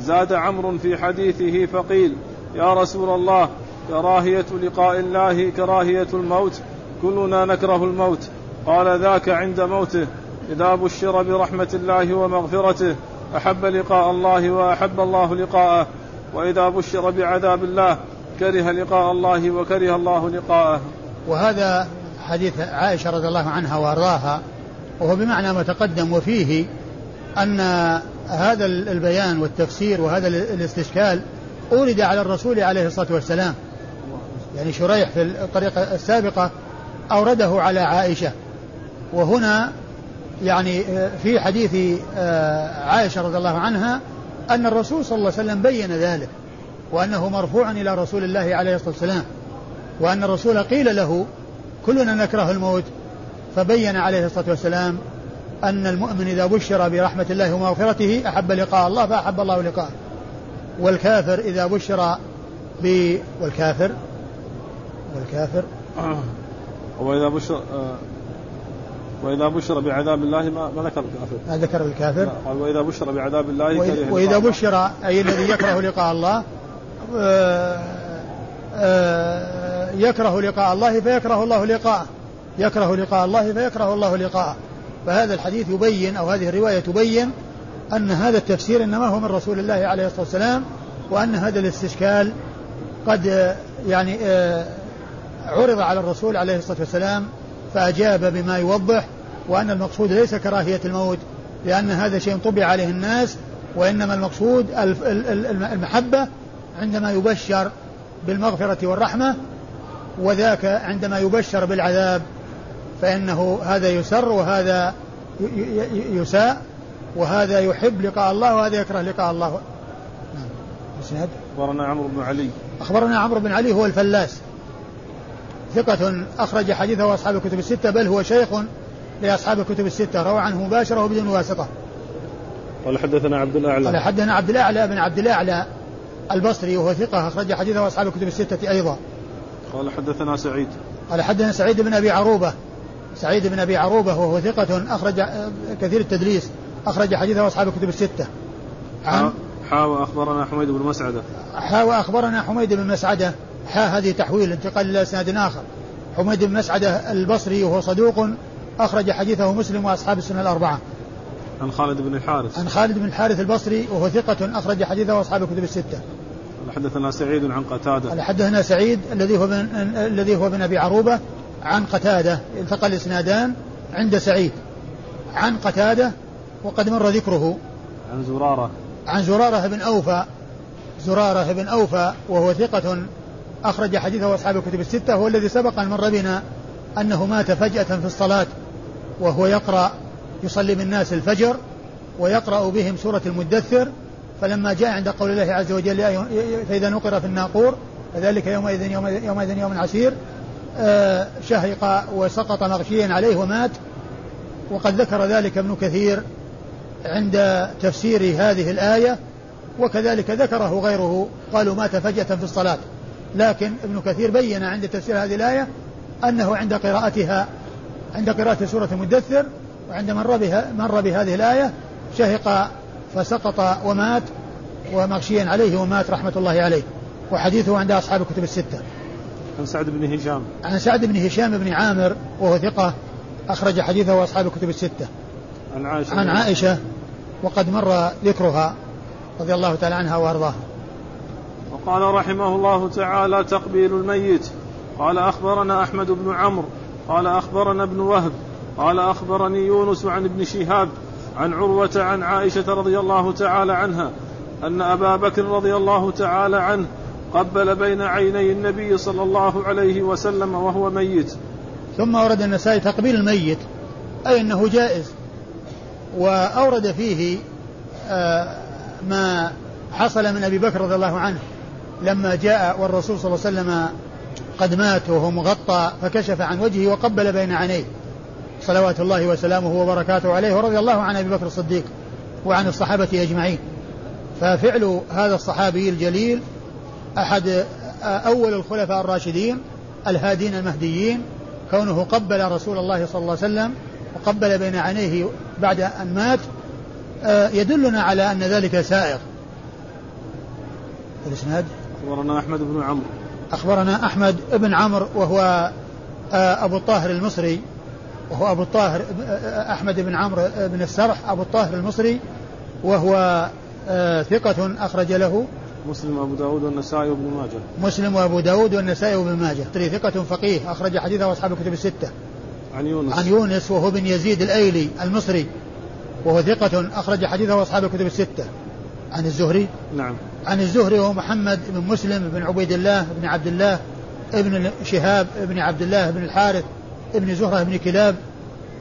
زاد عمرو في حديثه فقيل يا رسول الله كراهية لقاء الله كراهية الموت كلنا نكره الموت. قال ذاك عند موته إذا بشر برحمة الله ومغفرته أحب لقاء الله وأحب الله لقاءه وإذا بشر بعذاب الله كره لقاء الله وكره الله لقاءه. وهذا حديث عائشة رضي الله عنها وأرضاها وهو بمعنى ما تقدم وفيه أن هذا البيان والتفسير وهذا الاستشكال أورد على الرسول عليه الصلاة والسلام. يعني شريح في الطريقة السابقة أورده على عائشة. وهنا يعني في حديث آه، عائشة رضي الله عنها أن الرسول صلى الله عليه وسلم بين ذلك. وأنه مرفوع إلى رسول الله عليه الصلاة والسلام وأن الرسول قيل له كلنا نكره الموت فبين عليه الصلاة والسلام أن المؤمن إذا بشر برحمة الله ومغفرته أحب لقاء الله فأحب الله لقاءه. والكافر إذا بشر ب والكافر والكافر. آه. وإذا بشر آه. وإذا بشر بعذاب الله ما, ما ذكر الكافر. ما ذكر الكافر؟ قال وإذا بشر بعذاب الله وإذا, وإذا بشر أي الذي يكره لقاء الله يكره لقاء الله فيكره الله لقاءه. يكره لقاء الله فيكره الله لقاءه. فهذا الحديث يبين أو هذه الرواية تبين أن هذا التفسير إنما هو من رسول الله عليه الصلاة والسلام وأن هذا الاستشكال قد يعني آه، عرض على الرسول عليه الصلاة والسلام فأجاب بما يوضح وأن المقصود ليس كراهية الموت لأن هذا شيء طبع عليه الناس وإنما المقصود المحبة عندما يبشر بالمغفرة والرحمة وذاك عندما يبشر بالعذاب فإنه هذا يسر وهذا يساء وهذا يحب لقاء الله وهذا يكره لقاء الله. نعم. أخبرنا عمرو بن علي. أخبرنا عمرو بن علي هو الفلاس. ثقة أخرج حديثه أصحاب الكتب الستة بل هو شيخ لأصحاب الكتب الستة. روى عنه مباشرة وبدون واسطة. قال حدثنا عبد الأعلى. قال حدثنا عبد الأعلى بن عبد الأعلى. البصري وهو ثقة أخرج حديثه أصحاب الكتب الستة أيضا. قال حدثنا سعيد. قال حدثنا سعيد بن أبي عروبة. سعيد بن أبي عروبة وهو ثقة أخرج كثير التدليس أخرج حديثه أصحاب الكتب الستة. عن حا أخبرنا حميد بن مسعدة. حا أخبرنا حميد بن مسعدة. حا هذه تحويل انتقال إلى إسناد آخر. حميد بن مسعدة البصري وهو صدوق أخرج حديثه مسلم وأصحاب السنة الأربعة. عن خالد بن الحارث. عن خالد بن الحارث البصري وهو ثقة أخرج حديثه أصحاب الكتب الستة. حدثنا سعيد عن قتادة. حدثنا سعيد الذي هو بن الذي هو بن أبي عروبة عن قتادة التقى الإسنادان عند سعيد. عن قتادة وقد مر ذكره. عن زرارة. عن زرارة بن أوفى. زرارة بن أوفى وهو ثقة أخرج حديثه أصحاب الكتب الستة هو الذي سبق أن مر بنا أنه مات فجأة في الصلاة وهو يقرأ يصلي بالناس الفجر ويقرأ بهم سورة المدثر فلما جاء عند قول الله عز وجل فإذا نقر في الناقور فذلك يومئذ يومئذ, يوم عسير آه، شهق وسقط مغشيا عليه ومات. وقد ذكر ذلك ابن كثير عند تفسير هذه الآية وكذلك ذكره غيره قالوا مات فجأة في الصلاة. لكن ابن كثير بين عند تفسير هذه الآية أنه عند قراءتها عند قراءة سورة المدثر وعند مر بها مر بهذه الآية شهق فسقط ومات ومغشيا عليه ومات رحمة الله عليه. وحديثه عند أصحاب الكتب الستة. عن سعد بن هشام. عن سعد بن هشام بن عامر وهو ثقة أخرج حديثه أصحاب الكتب الستة. عن عائشة. عن عائشة وقد مر ذكرها رضي الله تعالى عنها وأرضاها وقال رحمه الله تعالى تقبيل الميت. قال أخبرنا أحمد بن عمرو. قال أخبرنا ابن وهب. قال أخبرني يونس عن ابن شهاب. عن عروة عن عائشة رضي الله تعالى عنها أن أبا بكر رضي الله تعالى عنه قبل بين عيني النبي صلى الله عليه وسلم وهو ميت. ثم ورد النسائي تقبيل الميت أي أنه جائز. وأورد فيه آه، ما حصل من أبي بكر رضي الله عنه. لما جاء والرسول صلى الله عليه وسلم قد مات وهو مغطى فكشف عن وجهه وقبل بين عينيه. صلوات الله وسلامه وبركاته عليه ورضي الله عن أبي بكر الصديق وعن الصحابة أجمعين. ففعل هذا الصحابي الجليل أحد أول الخلفاء الراشدين الهادين المهديين كونه قبل رسول الله صلى الله عليه وسلم وقبل بين عينيه بعد أن مات آه، يدلنا على أن ذلك سائغ الإسناد؟ أخبرنا أحمد بن عمرو. أخبرنا أحمد بن عمرو وهو آه، أبو الطاهر المصري وهو أبو الطاهر آه، أحمد بن عمرو بن السرح أبو الطاهر المصري وهو ثقة أخرج له. مسلم وأبو داود والنسائي وابن ماجه. مسلم وأبو داود والنسائي وابن ماجه. ثقة فقيه أخرج حديثه أصحاب الكتب الستة. عن يونس. عن يونس وهو بن يزيد الأيلي المصري وهو ثقة أخرج حديثه أصحاب الكتب الستة. عن الزهري؟ نعم. عن الزهري وهو محمد بن مسلم بن عبيد الله بن عبد الله ابن شهاب بن عبد الله بن الحارث ابن زهرة بن كلاب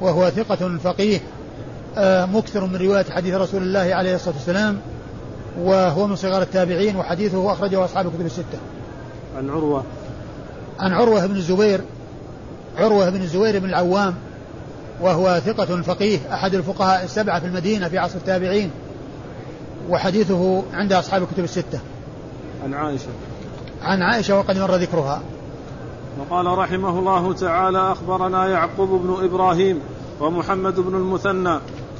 وهو ثقة فقيه آه، مكثر من رواية حديث رسول الله عليه الصلاة والسلام وهو من صغار التابعين وحديثه أخرجه أصحاب الكتب الستة. عن عروة. عن عروة بن الزبير عروة بن الزبير بن العوام وهو ثقة فقيه أحد الفقهاء السبعة في المدينة في عصر التابعين وحديثه عند أصحاب الكتب الستة. عن عائشة. عن عائشة وقد مر ذكرها. وقال رحمه الله تعالى أخبرنا يعقوب بن إبراهيم ومحمد بن المثنى.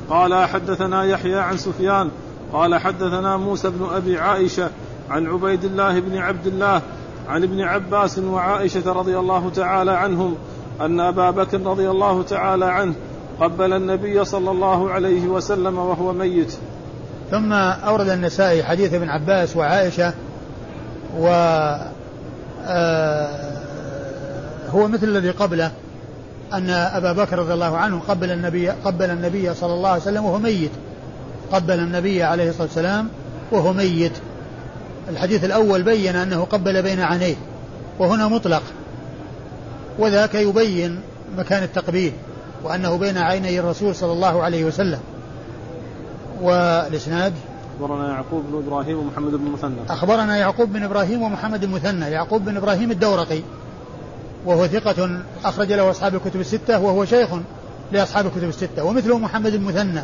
قال حدثنا يحيى عن سفيان. قال حدثنا موسى بن أبي عائشة عن عبيد الله بن عبد الله عن ابن عباس وعائشة رضي الله تعالى عنهم أن أبا بكر رضي الله تعالى عنه قبل النبي صلى الله عليه وسلم وهو ميت. ثم أورد النسائي حديث ابن عباس وعائشة و آه، هو مثل الذي قبله أن أبا بكر رضي الله عنه قبل النبي قبل النبي صلى الله عليه وسلم وهو ميت. قبل النبي عليه الصلاة والسلام وهو ميت. الحديث الأول بين أنه قبل بين عينيه وهنا مطلق. وذاك يبين مكان التقبيل وأنه بين عيني الرسول صلى الله عليه وسلم. والإسناد؟ أخبرنا يعقوب بن إبراهيم ومحمد بن المثنى. أخبرنا يعقوب بن إبراهيم ومحمد المثنى يعقوب بن إبراهيم الدورقي. وهو ثقة أخرج له أصحاب الكتب الستة وهو شيخ لأصحاب الكتب الستة ومثله محمد المثنى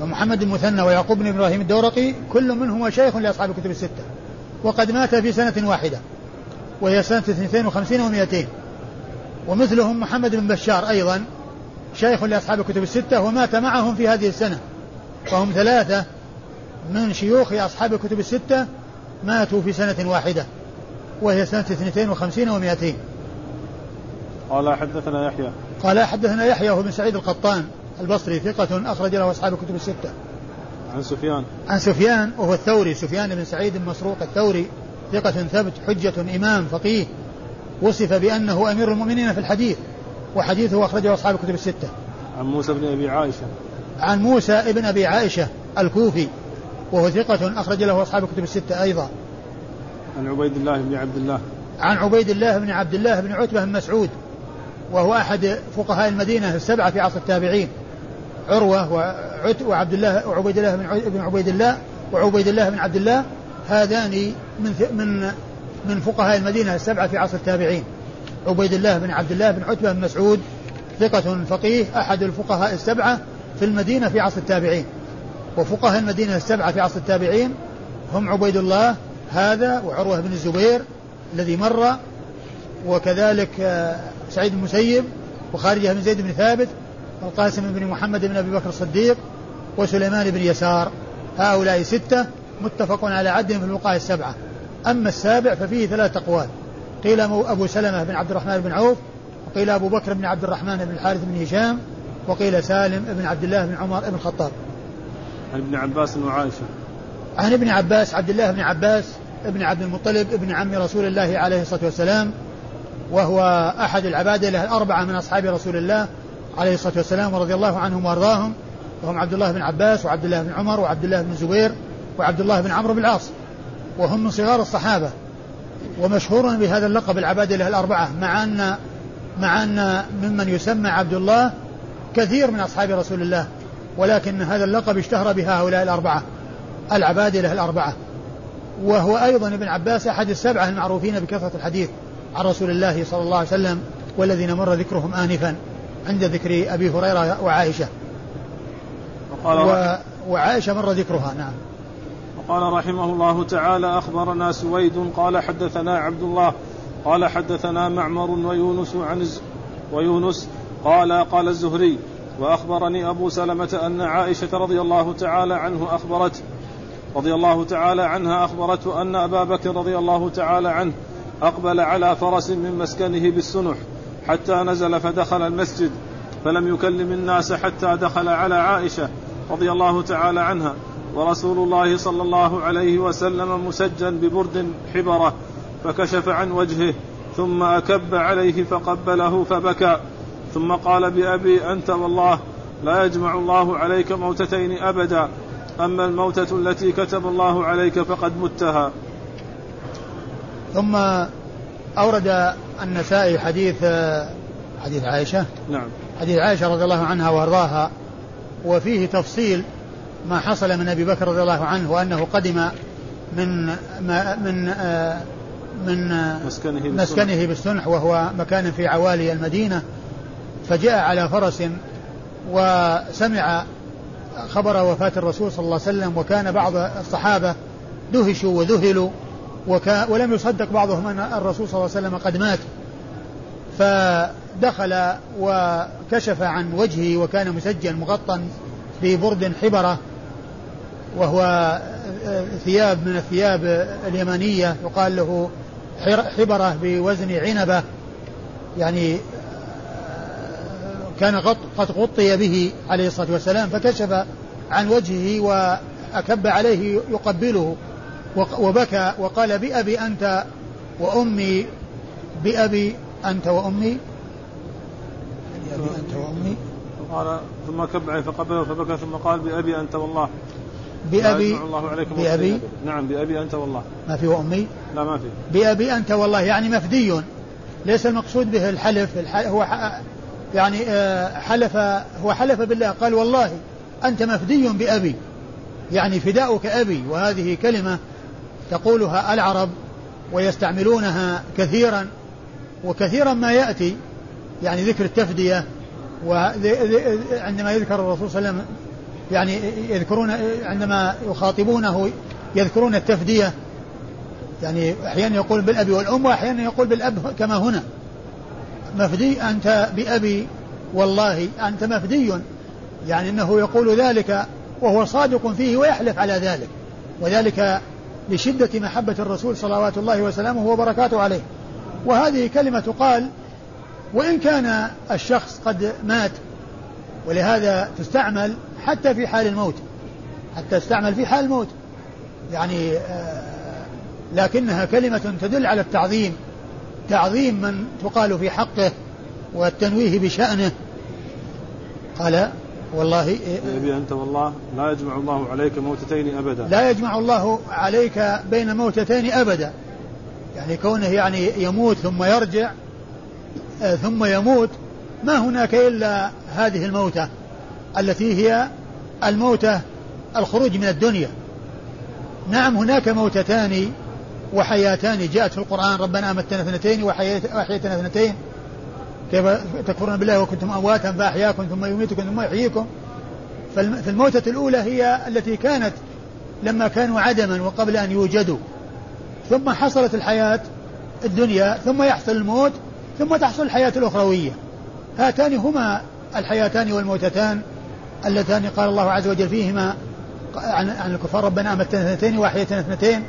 فمحمد المثنى ويعقوب بن إبراهيم الدورقي كل منهما شيخ لأصحاب الكتب الستة. وقد مات في سنة واحدة وهي سنة 52 و200 ومثلهم محمد بن بشار أيضا شيخ لأصحاب الكتب الستة ومات معهم في هذه السنة. فهم ثلاثة من شيوخ أصحاب الكتب الستة ماتوا في سنة واحدة. وهي سنة 52 و200 قال حدثنا يحيى قال حدثنا يحيى وهو بن سعيد القطان البصري ثقة أخرج له أصحاب الكتب الستة. عن سفيان عن سفيان وهو الثوري سفيان بن سعيد بن مسروق الثوري ثقة ثبت حجة إمام فقيه وصف بأنه أمير المؤمنين في الحديث وحديثه أخرجه أصحاب الكتب الستة. عن موسى بن أبي عائشة عن موسى بن أبي عائشة الكوفي وهو ثقة أخرج له أصحاب الكتب الستة أيضا. عن عبيد الله بن عبد الله. عن عبيد الله بن عبد الله بن عتبة بن مسعود وهو أحد فقهاء المدينة السبعة في عصر التابعين. عروة وعبد الله وعبيد الله بن عبيد الله وعبيد الله بن عبد الله هذان من من من فقهاء المدينة السبعة في عصر التابعين. عبيد الله بن عبد الله بن عتبة بن مسعود ثقة فقيه أحد الفقهاء السبعة في المدينة في عصر التابعين. وفقهاء المدينة السبعة في عصر التابعين هم عبيد الله هذا وعروة بن الزبير الذي مر وكذلك آه، سعيد المسيب وخارجة بن زيد بن ثابت والقاسم بن محمد بن أبي بكر الصديق وسليمان بن يسار. هؤلاء ستة متفق على عدهم في الوقاية السبعة. أما السابع ففيه ثلاثة أقوال. قيل أبو سلمة بن عبد الرحمن بن عوف وقيل أبو بكر بن عبد الرحمن بن الحارث بن هشام وقيل سالم بن عبد الله بن عمر بن الخطاب. عن ابن عباس وعائشة. عن ابن عباس عبد الله بن عباس ابن عبد المطلب ابن عم رسول الله عليه الصلاة والسلام وهو أحد العبادة الأربعة من أصحاب رسول الله عليه الصلاة والسلام ورضي الله عنهم وأرضاهم. وهم عبد الله بن عباس وعبد الله بن عمر وعبد الله بن زبير وعبد الله بن عمرو بن العاص. وهم من صغار الصحابة. ومشهور بهذا اللقب العبادة الأربعة مع أن مع أن ممن يسمى عبد الله كثير من أصحاب رسول الله ولكن هذا اللقب اشتهر بهؤلاء الأربعة العبادلة الأربعة. وهو أيضا ابن عباس أحد السبعة المعروفين بكثرة الحديث عن رسول الله صلى الله عليه وسلم والذين مر ذكرهم آنفا عند ذكر أبي هريرة وعائشة. وقال و... وعائشة مر ذكرها نعم. وقال رحمه الله تعالى أخبرنا سويد قال حدثنا عبد الله قال حدثنا معمر ويونس عن ويونس قال قال الزهري وأخبرني أبو سلمة أن عائشة رضي الله تعالى عنه أخبرته رضي الله تعالى عنها أخبرته أن أبا بكر رضي الله تعالى عنه أقبل على فرس من مسكنه بالسنح حتى نزل فدخل المسجد فلم يكلم الناس حتى دخل على عائشة رضي الله تعالى عنها ورسول الله صلى الله عليه وسلم مسجا ببرد حبرة فكشف عن وجهه ثم أكب عليه فقبله فبكى ثم قال بأبي أنت والله لا يجمع الله عليك موتتين أبدا أما الموتة التي كتب الله عليك فقد متها. ثم أورد النسائي حديث حديث عائشة. نعم. حديث عائشة رضي الله عنها وأرضاها وفيه تفصيل ما حصل من أبي بكر رضي الله عنه وأنه قدم من ما من من مسكنه, مسكنه بالسنح وهو مكان في عوالي المدينة فجاء على فرس وسمع خبر وفاة الرسول صلى الله عليه وسلم وكان بعض الصحابة دهشوا وذهلوا وكا ولم يصدق بعضهم أن الرسول صلى الله عليه وسلم قد مات. فدخل وكشف عن وجهه وكان مسجل مغطى ببرد حبرة وهو ثياب من الثياب اليمانية يقال له حبرة بوزن عنبة. يعني كان قد غطي به عليه الصلاة والسلام فكشف عن وجهه وأكب عليه يقبله. وبكى وقال بأبي أنت وأمي بأبي أنت وأمي. بأبي أنت وأمي. قال ثم كب عليه فقبله فبكى ثم قال بأبي أنت والله. بأبي الله عليكم بأبي نعم بأبي أنت والله. ما في وأمي؟ لا ما في. بأبي أنت والله يعني مفدي. ليس المقصود به الحلف, الحلف هو يعني آه، حلف هو حلف بالله. قال والله أنت مفدي بأبي. يعني فداؤك أبي. وهذه كلمة تقولها العرب ويستعملونها كثيرا. وكثيرا ما يأتي يعني ذكر التفدية. وعندما يذكر الرسول صلى الله عليه وسلم يعني يذكرون عندما يخاطبونه يذكرون التفدية. يعني أحيانا يقول بالأب والأم وأحيانا يقول بالأب كما هنا. مفدي أنت بأبي والله أنت مفدي. يعني أنه يقول ذلك وهو صادق فيه ويحلف على ذلك. وذلك لشدة محبة الرسول صلوات الله وسلامه وبركاته عليه. وهذه كلمة تقال وإن كان الشخص قد مات ولهذا تستعمل حتى في حال الموت. حتى تستعمل في حال الموت. يعني آه، لكنها كلمة تدل على التعظيم. تعظيم من تقال في حقه والتنويه بشأنه. قال والله أبي أنت والله لا يجمع الله عليك موتتين أبدا. لا يجمع الله عليك بين موتتين أبدا. يعني كونه يعني يموت ثم يرجع آه، ثم يموت ما هناك إلا هذه الموتة التي هي الموتة الخروج من الدنيا. نعم هناك موتتان وحياتان جاءت في القرآن ربنا أمتنا اثنتين وأحييتنا اثنتين. كيف تكفرون بالله وكنتم أمواتا فأحياكم ثم يميتكم ثم يحييكم. فالموتة الأولى هي التي كانت لما كانوا عدما وقبل أن يوجدوا. ثم حصلت الحياة الدنيا ثم يحصل الموت ثم تحصل الحياة الأخروية. هاتان هما الحياتان والموتتان اللتان قال الله عز وجل فيهما عن, الكفار ربنا أمتنا اثنتين وأحيتنا اثنتين.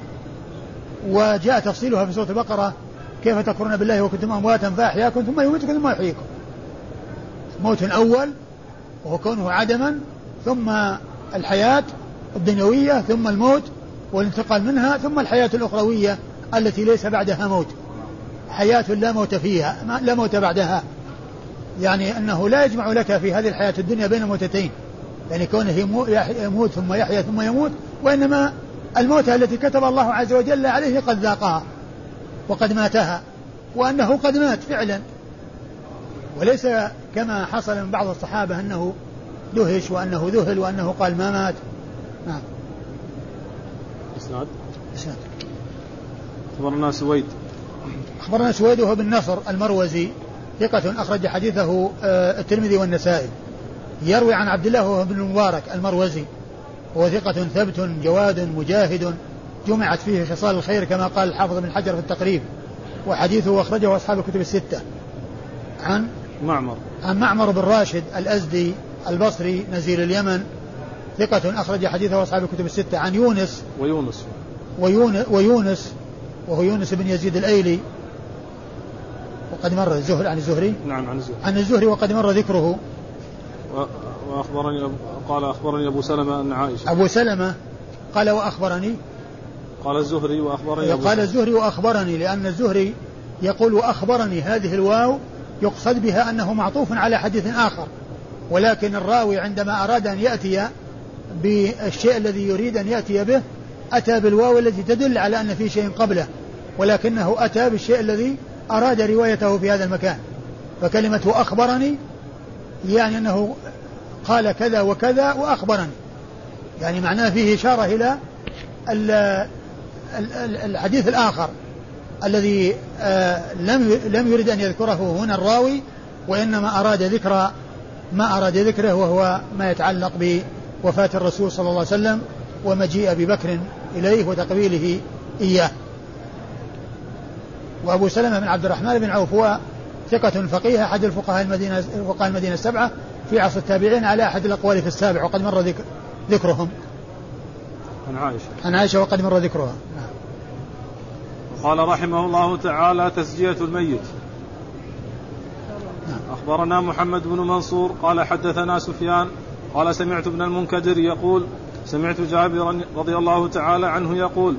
وجاء تفصيلها في سورة البقرة كيف تكفرون بالله وكنتم أمواتا فأحياكم ثم يميتكم ثم يحييكم. موت أول وهو كونه عدما ثم الحياة الدنيوية ثم الموت والانتقال منها ثم الحياة الأخروية التي ليس بعدها موت. حياة لا موت فيها لا موت بعدها. يعني أنه لا يجمع لك في هذه الحياة الدنيا بين موتتين يعني كونه يموت ثم يحيا ثم يموت وإنما الموتة التي كتب الله عز وجل عليه قد ذاقها وقد ماتها وأنه قد مات فعلا. وليس كما حصل من بعض الصحابة أنه دهش وأنه ذهل وأنه قال ما مات. نعم. إسناد؟ إسناد. أخبرنا سويد. أخبرنا سويد وهو بن نصر المروزي ثقة أخرج حديثه آه، الترمذي والنسائي. يروي عن عبد الله بن المبارك المروزي. هو ثقة ثبت جواد مجاهد جمعت فيه خصال الخير كما قال الحافظ بن حجر في التقريب وحديثه أخرجه أصحاب الكتب الستة. عن؟ معمر. عن معمر بن راشد الأزدي البصري نزيل اليمن ثقة أخرج حديثه أصحاب الكتب الستة. عن يونس. ويونس. ويونس, ويونس وهو يونس بن يزيد الأيلي. وقد مر الزهري عن الزهري؟ نعم عن الزهري. عن الزهري وقد مر ذكره. وأخبرني قال أخبرني أبو سلمة أن عائشة أبو سلمة؟ قال وأخبرني؟ قال الزهري وأخبرني قال الزهري وأخبرني لأن الزهري يقول وأخبرني هذه الواو يقصد بها أنه معطوف على حديث آخر ولكن الراوي عندما أراد أن يأتي بالشيء الذي يريد أن يأتي به أتى بالواو التي تدل على أن في شيء قبله ولكنه أتى بالشيء الذي أراد روايته في هذا المكان. فكلمة أخبرني يعني أنه قال كذا وكذا وأخبرني. يعني معناه فيه إشارة إلى الحديث الآخر الذي آه، لم لم يرد أن يذكره هنا الراوي وإنما أراد ذكر ما أراد ذكره وهو ما يتعلق بوفاة الرسول صلى الله عليه وسلم ومجيء أبي بكر إليه وتقبيله إياه. وأبو سلمة بن عبد الرحمن بن عوف هو ثقة فقيه أحد الفقهاء المدينة فقهاء المدينة السبعة في عصر التابعين على أحد الأقوال في السابع وقد مر ذكر ذكرهم عن عائشة عن عائشة وقد مر ذكرها. قال رحمه الله تعالى تسجية الميت نعم. أخبرنا محمد بن منصور قال حدثنا سفيان قال سمعت ابن المنكدر يقول سمعت جابرا رضي الله تعالى عنه يقول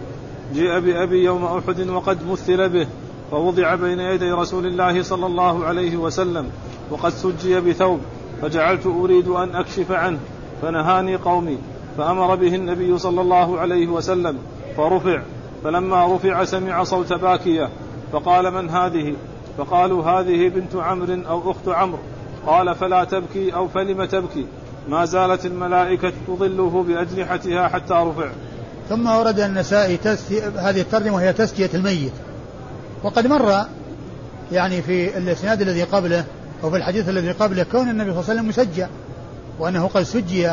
جيء بأبي يوم أحد وقد مثل به فوضع بين يدي رسول الله صلى الله عليه وسلم وقد سجي بثوب فجعلت أريد أن أكشف عنه فنهاني قومي فأمر به النبي صلى الله عليه وسلم فرفع فلما رفع سمع صوت باكية فقال من هذه؟ فقالوا هذه بنت عمرو أو أخت عمرو. قال فلا تبكي أو فلم تبكي؟ ما زالت الملائكة تظله بأجنحتها حتى رفع. ثم ورد النسائي هذه الترجمة وهي تسجية الميت. وقد مر يعني في الإسناد الذي قبله أو في الحديث الذي قبله كون النبي صلى الله عليه وسلم مسجى وأنه قد سجي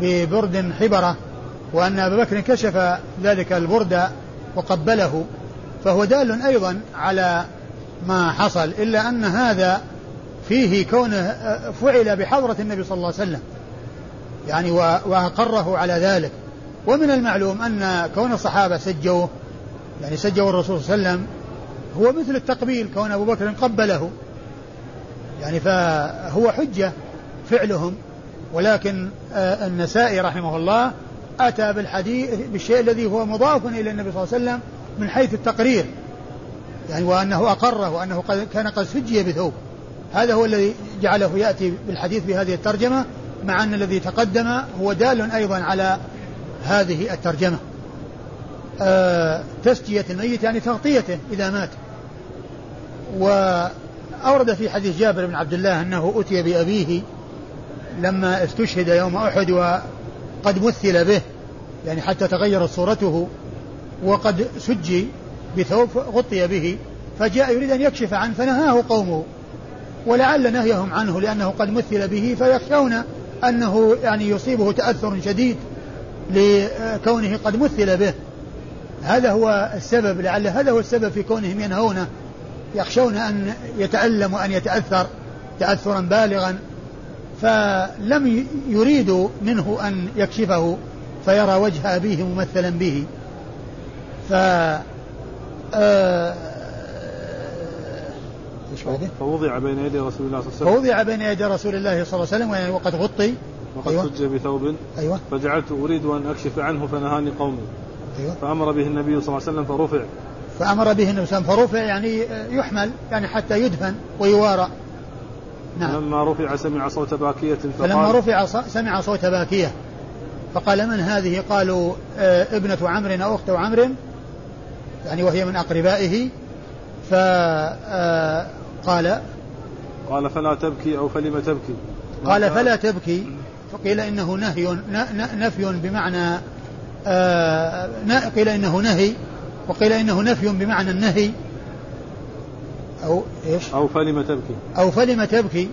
ببرد حبرة وأن أبا بكر كشف ذلك البرد وقبله فهو دال أيضا على ما حصل إلا أن هذا فيه كونه فعل بحضرة النبي صلى الله عليه وسلم. يعني وأقره على ذلك. ومن المعلوم أن كون الصحابة سجوه يعني سجوا الرسول صلى الله عليه وسلم هو مثل التقبيل كون أبو بكر قبله. يعني فهو حجة فعلهم ولكن آه، النسائي رحمه الله أتى بالحديث بالشيء الذي هو مضاف إلى النبي صلى الله عليه وسلم من حيث التقرير. يعني وأنه أقره وأنه كان قد سجي بثوب. هذا هو الذي جعله يأتي بالحديث بهذه الترجمة مع أن الذي تقدم هو دال أيضا على هذه الترجمة. آه تسجية الميت يعني تغطيته إذا مات. وأورد في حديث جابر بن عبد الله أنه أتي بأبيه لما استشهد يوم أحد وقد مثل به يعني حتى تغيرت صورته وقد سجي بثوب غطي به فجاء يريد أن يكشف عنه فنهاه قومه ولعل نهيهم عنه لأنه قد مثل به فيخشون أنه يعني يصيبه تأثر شديد لكونه قد مثل به. هذا هو السبب لعل هذا هو السبب في كونهم ينهونه يخشون أن يتألم وأن يتأثر تأثرا بالغا فلم يريدوا منه أن يكشفه فيرى وجه أبيه ممثلا به. ف آه فوضع بين يدي رسول الله صلى الله عليه وسلم. فوضع بين يدي رسول الله صلى الله عليه وسلم وقد غطي. وقد أيوة. سجى بثوب. أيوة. فجعلت أريد أن أكشف عنه فنهاني قومي. أيوة. فأمر به النبي صلى الله عليه وسلم فرفع. فأمر به النبي صلى الله عليه وسلم فرفع يعني يحمل يعني حتى يدفن ويوارى. نعم. فلما رفع سمع صوت باكية فقال فلما رفع سمع صوت باكية. فقال من هذه؟ قالوا آه، ابنة عمرو أو أخت عمرو يعني وهي من أقربائه. فقال آه، قال فلا تبكي أو فلم تبكي؟ قال فلا تبكي. فقيل إنه نهي نفي بمعنى آه قيل إنه نهي وقيل إنه نفي بمعنى النهي. أو إيش؟ أو فلم تبكي. أو فلم تبكي.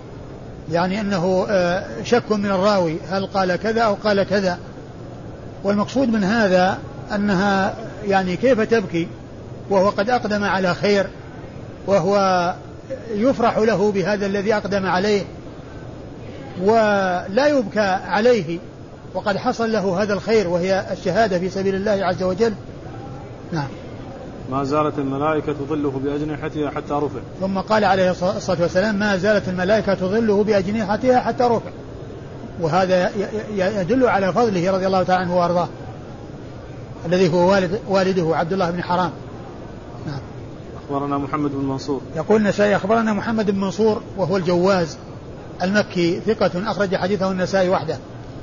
يعني أنه آه شك من الراوي. هل قال كذا أو قال كذا. والمقصود من هذا أنها يعني كيف تبكي؟ وهو قد أقدم على خير. وهو يفرح له بهذا الذي أقدم عليه. ولا يبكى عليه. وقد حصل له هذا الخير وهي الشهادة في سبيل الله عز وجل. نعم. ما زالت الملائكة تظله بأجنحتها حتى رفع. ثم قال عليه الصلاة والسلام ما زالت الملائكة تظله بأجنحتها حتى رفع. وهذا يدل على فضله رضي الله تعالى عنه وأرضاه الذي هو والد والده عبد الله بن حرام. نعم. أخبرنا محمد بن منصور. يقول النسائي أخبرنا محمد بن منصور وهو الجواز المكي ثقة أخرج حديثه النسائي وحده.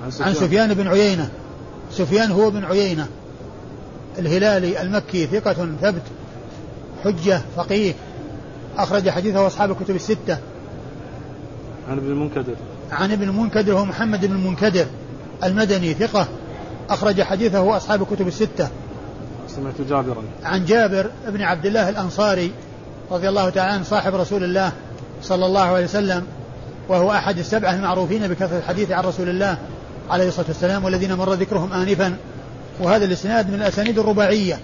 عن سفيان, عن سفيان بن عيينة. سفيان هو بن عيينة. الهلالي المكي ثقة ثبت حجة فقيه. أخرج حديثه أصحاب الكتب الستة. عن ابن المنكدر. عن ابن المنكدر هو محمد بن المنكدر المدني ثقة. أخرج حديثه أصحاب الكتب الستة. سمعت جابرا. عن جابر بن عبد الله الأنصاري رضي الله تعالى عنه صاحب رسول الله صلى الله عليه وسلم وهو أحد السبعة المعروفين بكثرة الحديث عن رسول الله عليه الصلاة والسلام والذين مر ذكرهم آنفا. وهذا الإسناد من الأسانيد الرباعية.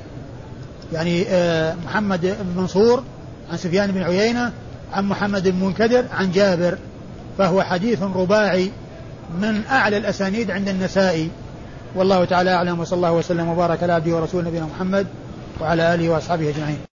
يعني آه، محمد بن منصور عن سفيان بن عيينة عن محمد بن منكدر عن جابر. فهو حديث رباعي من أعلى الأسانيد عند النسائي. والله تعالى أعلم وصلى الله وسلم وبارك على عبده ورسوله نبينا محمد وعلى آله وأصحابه أجمعين.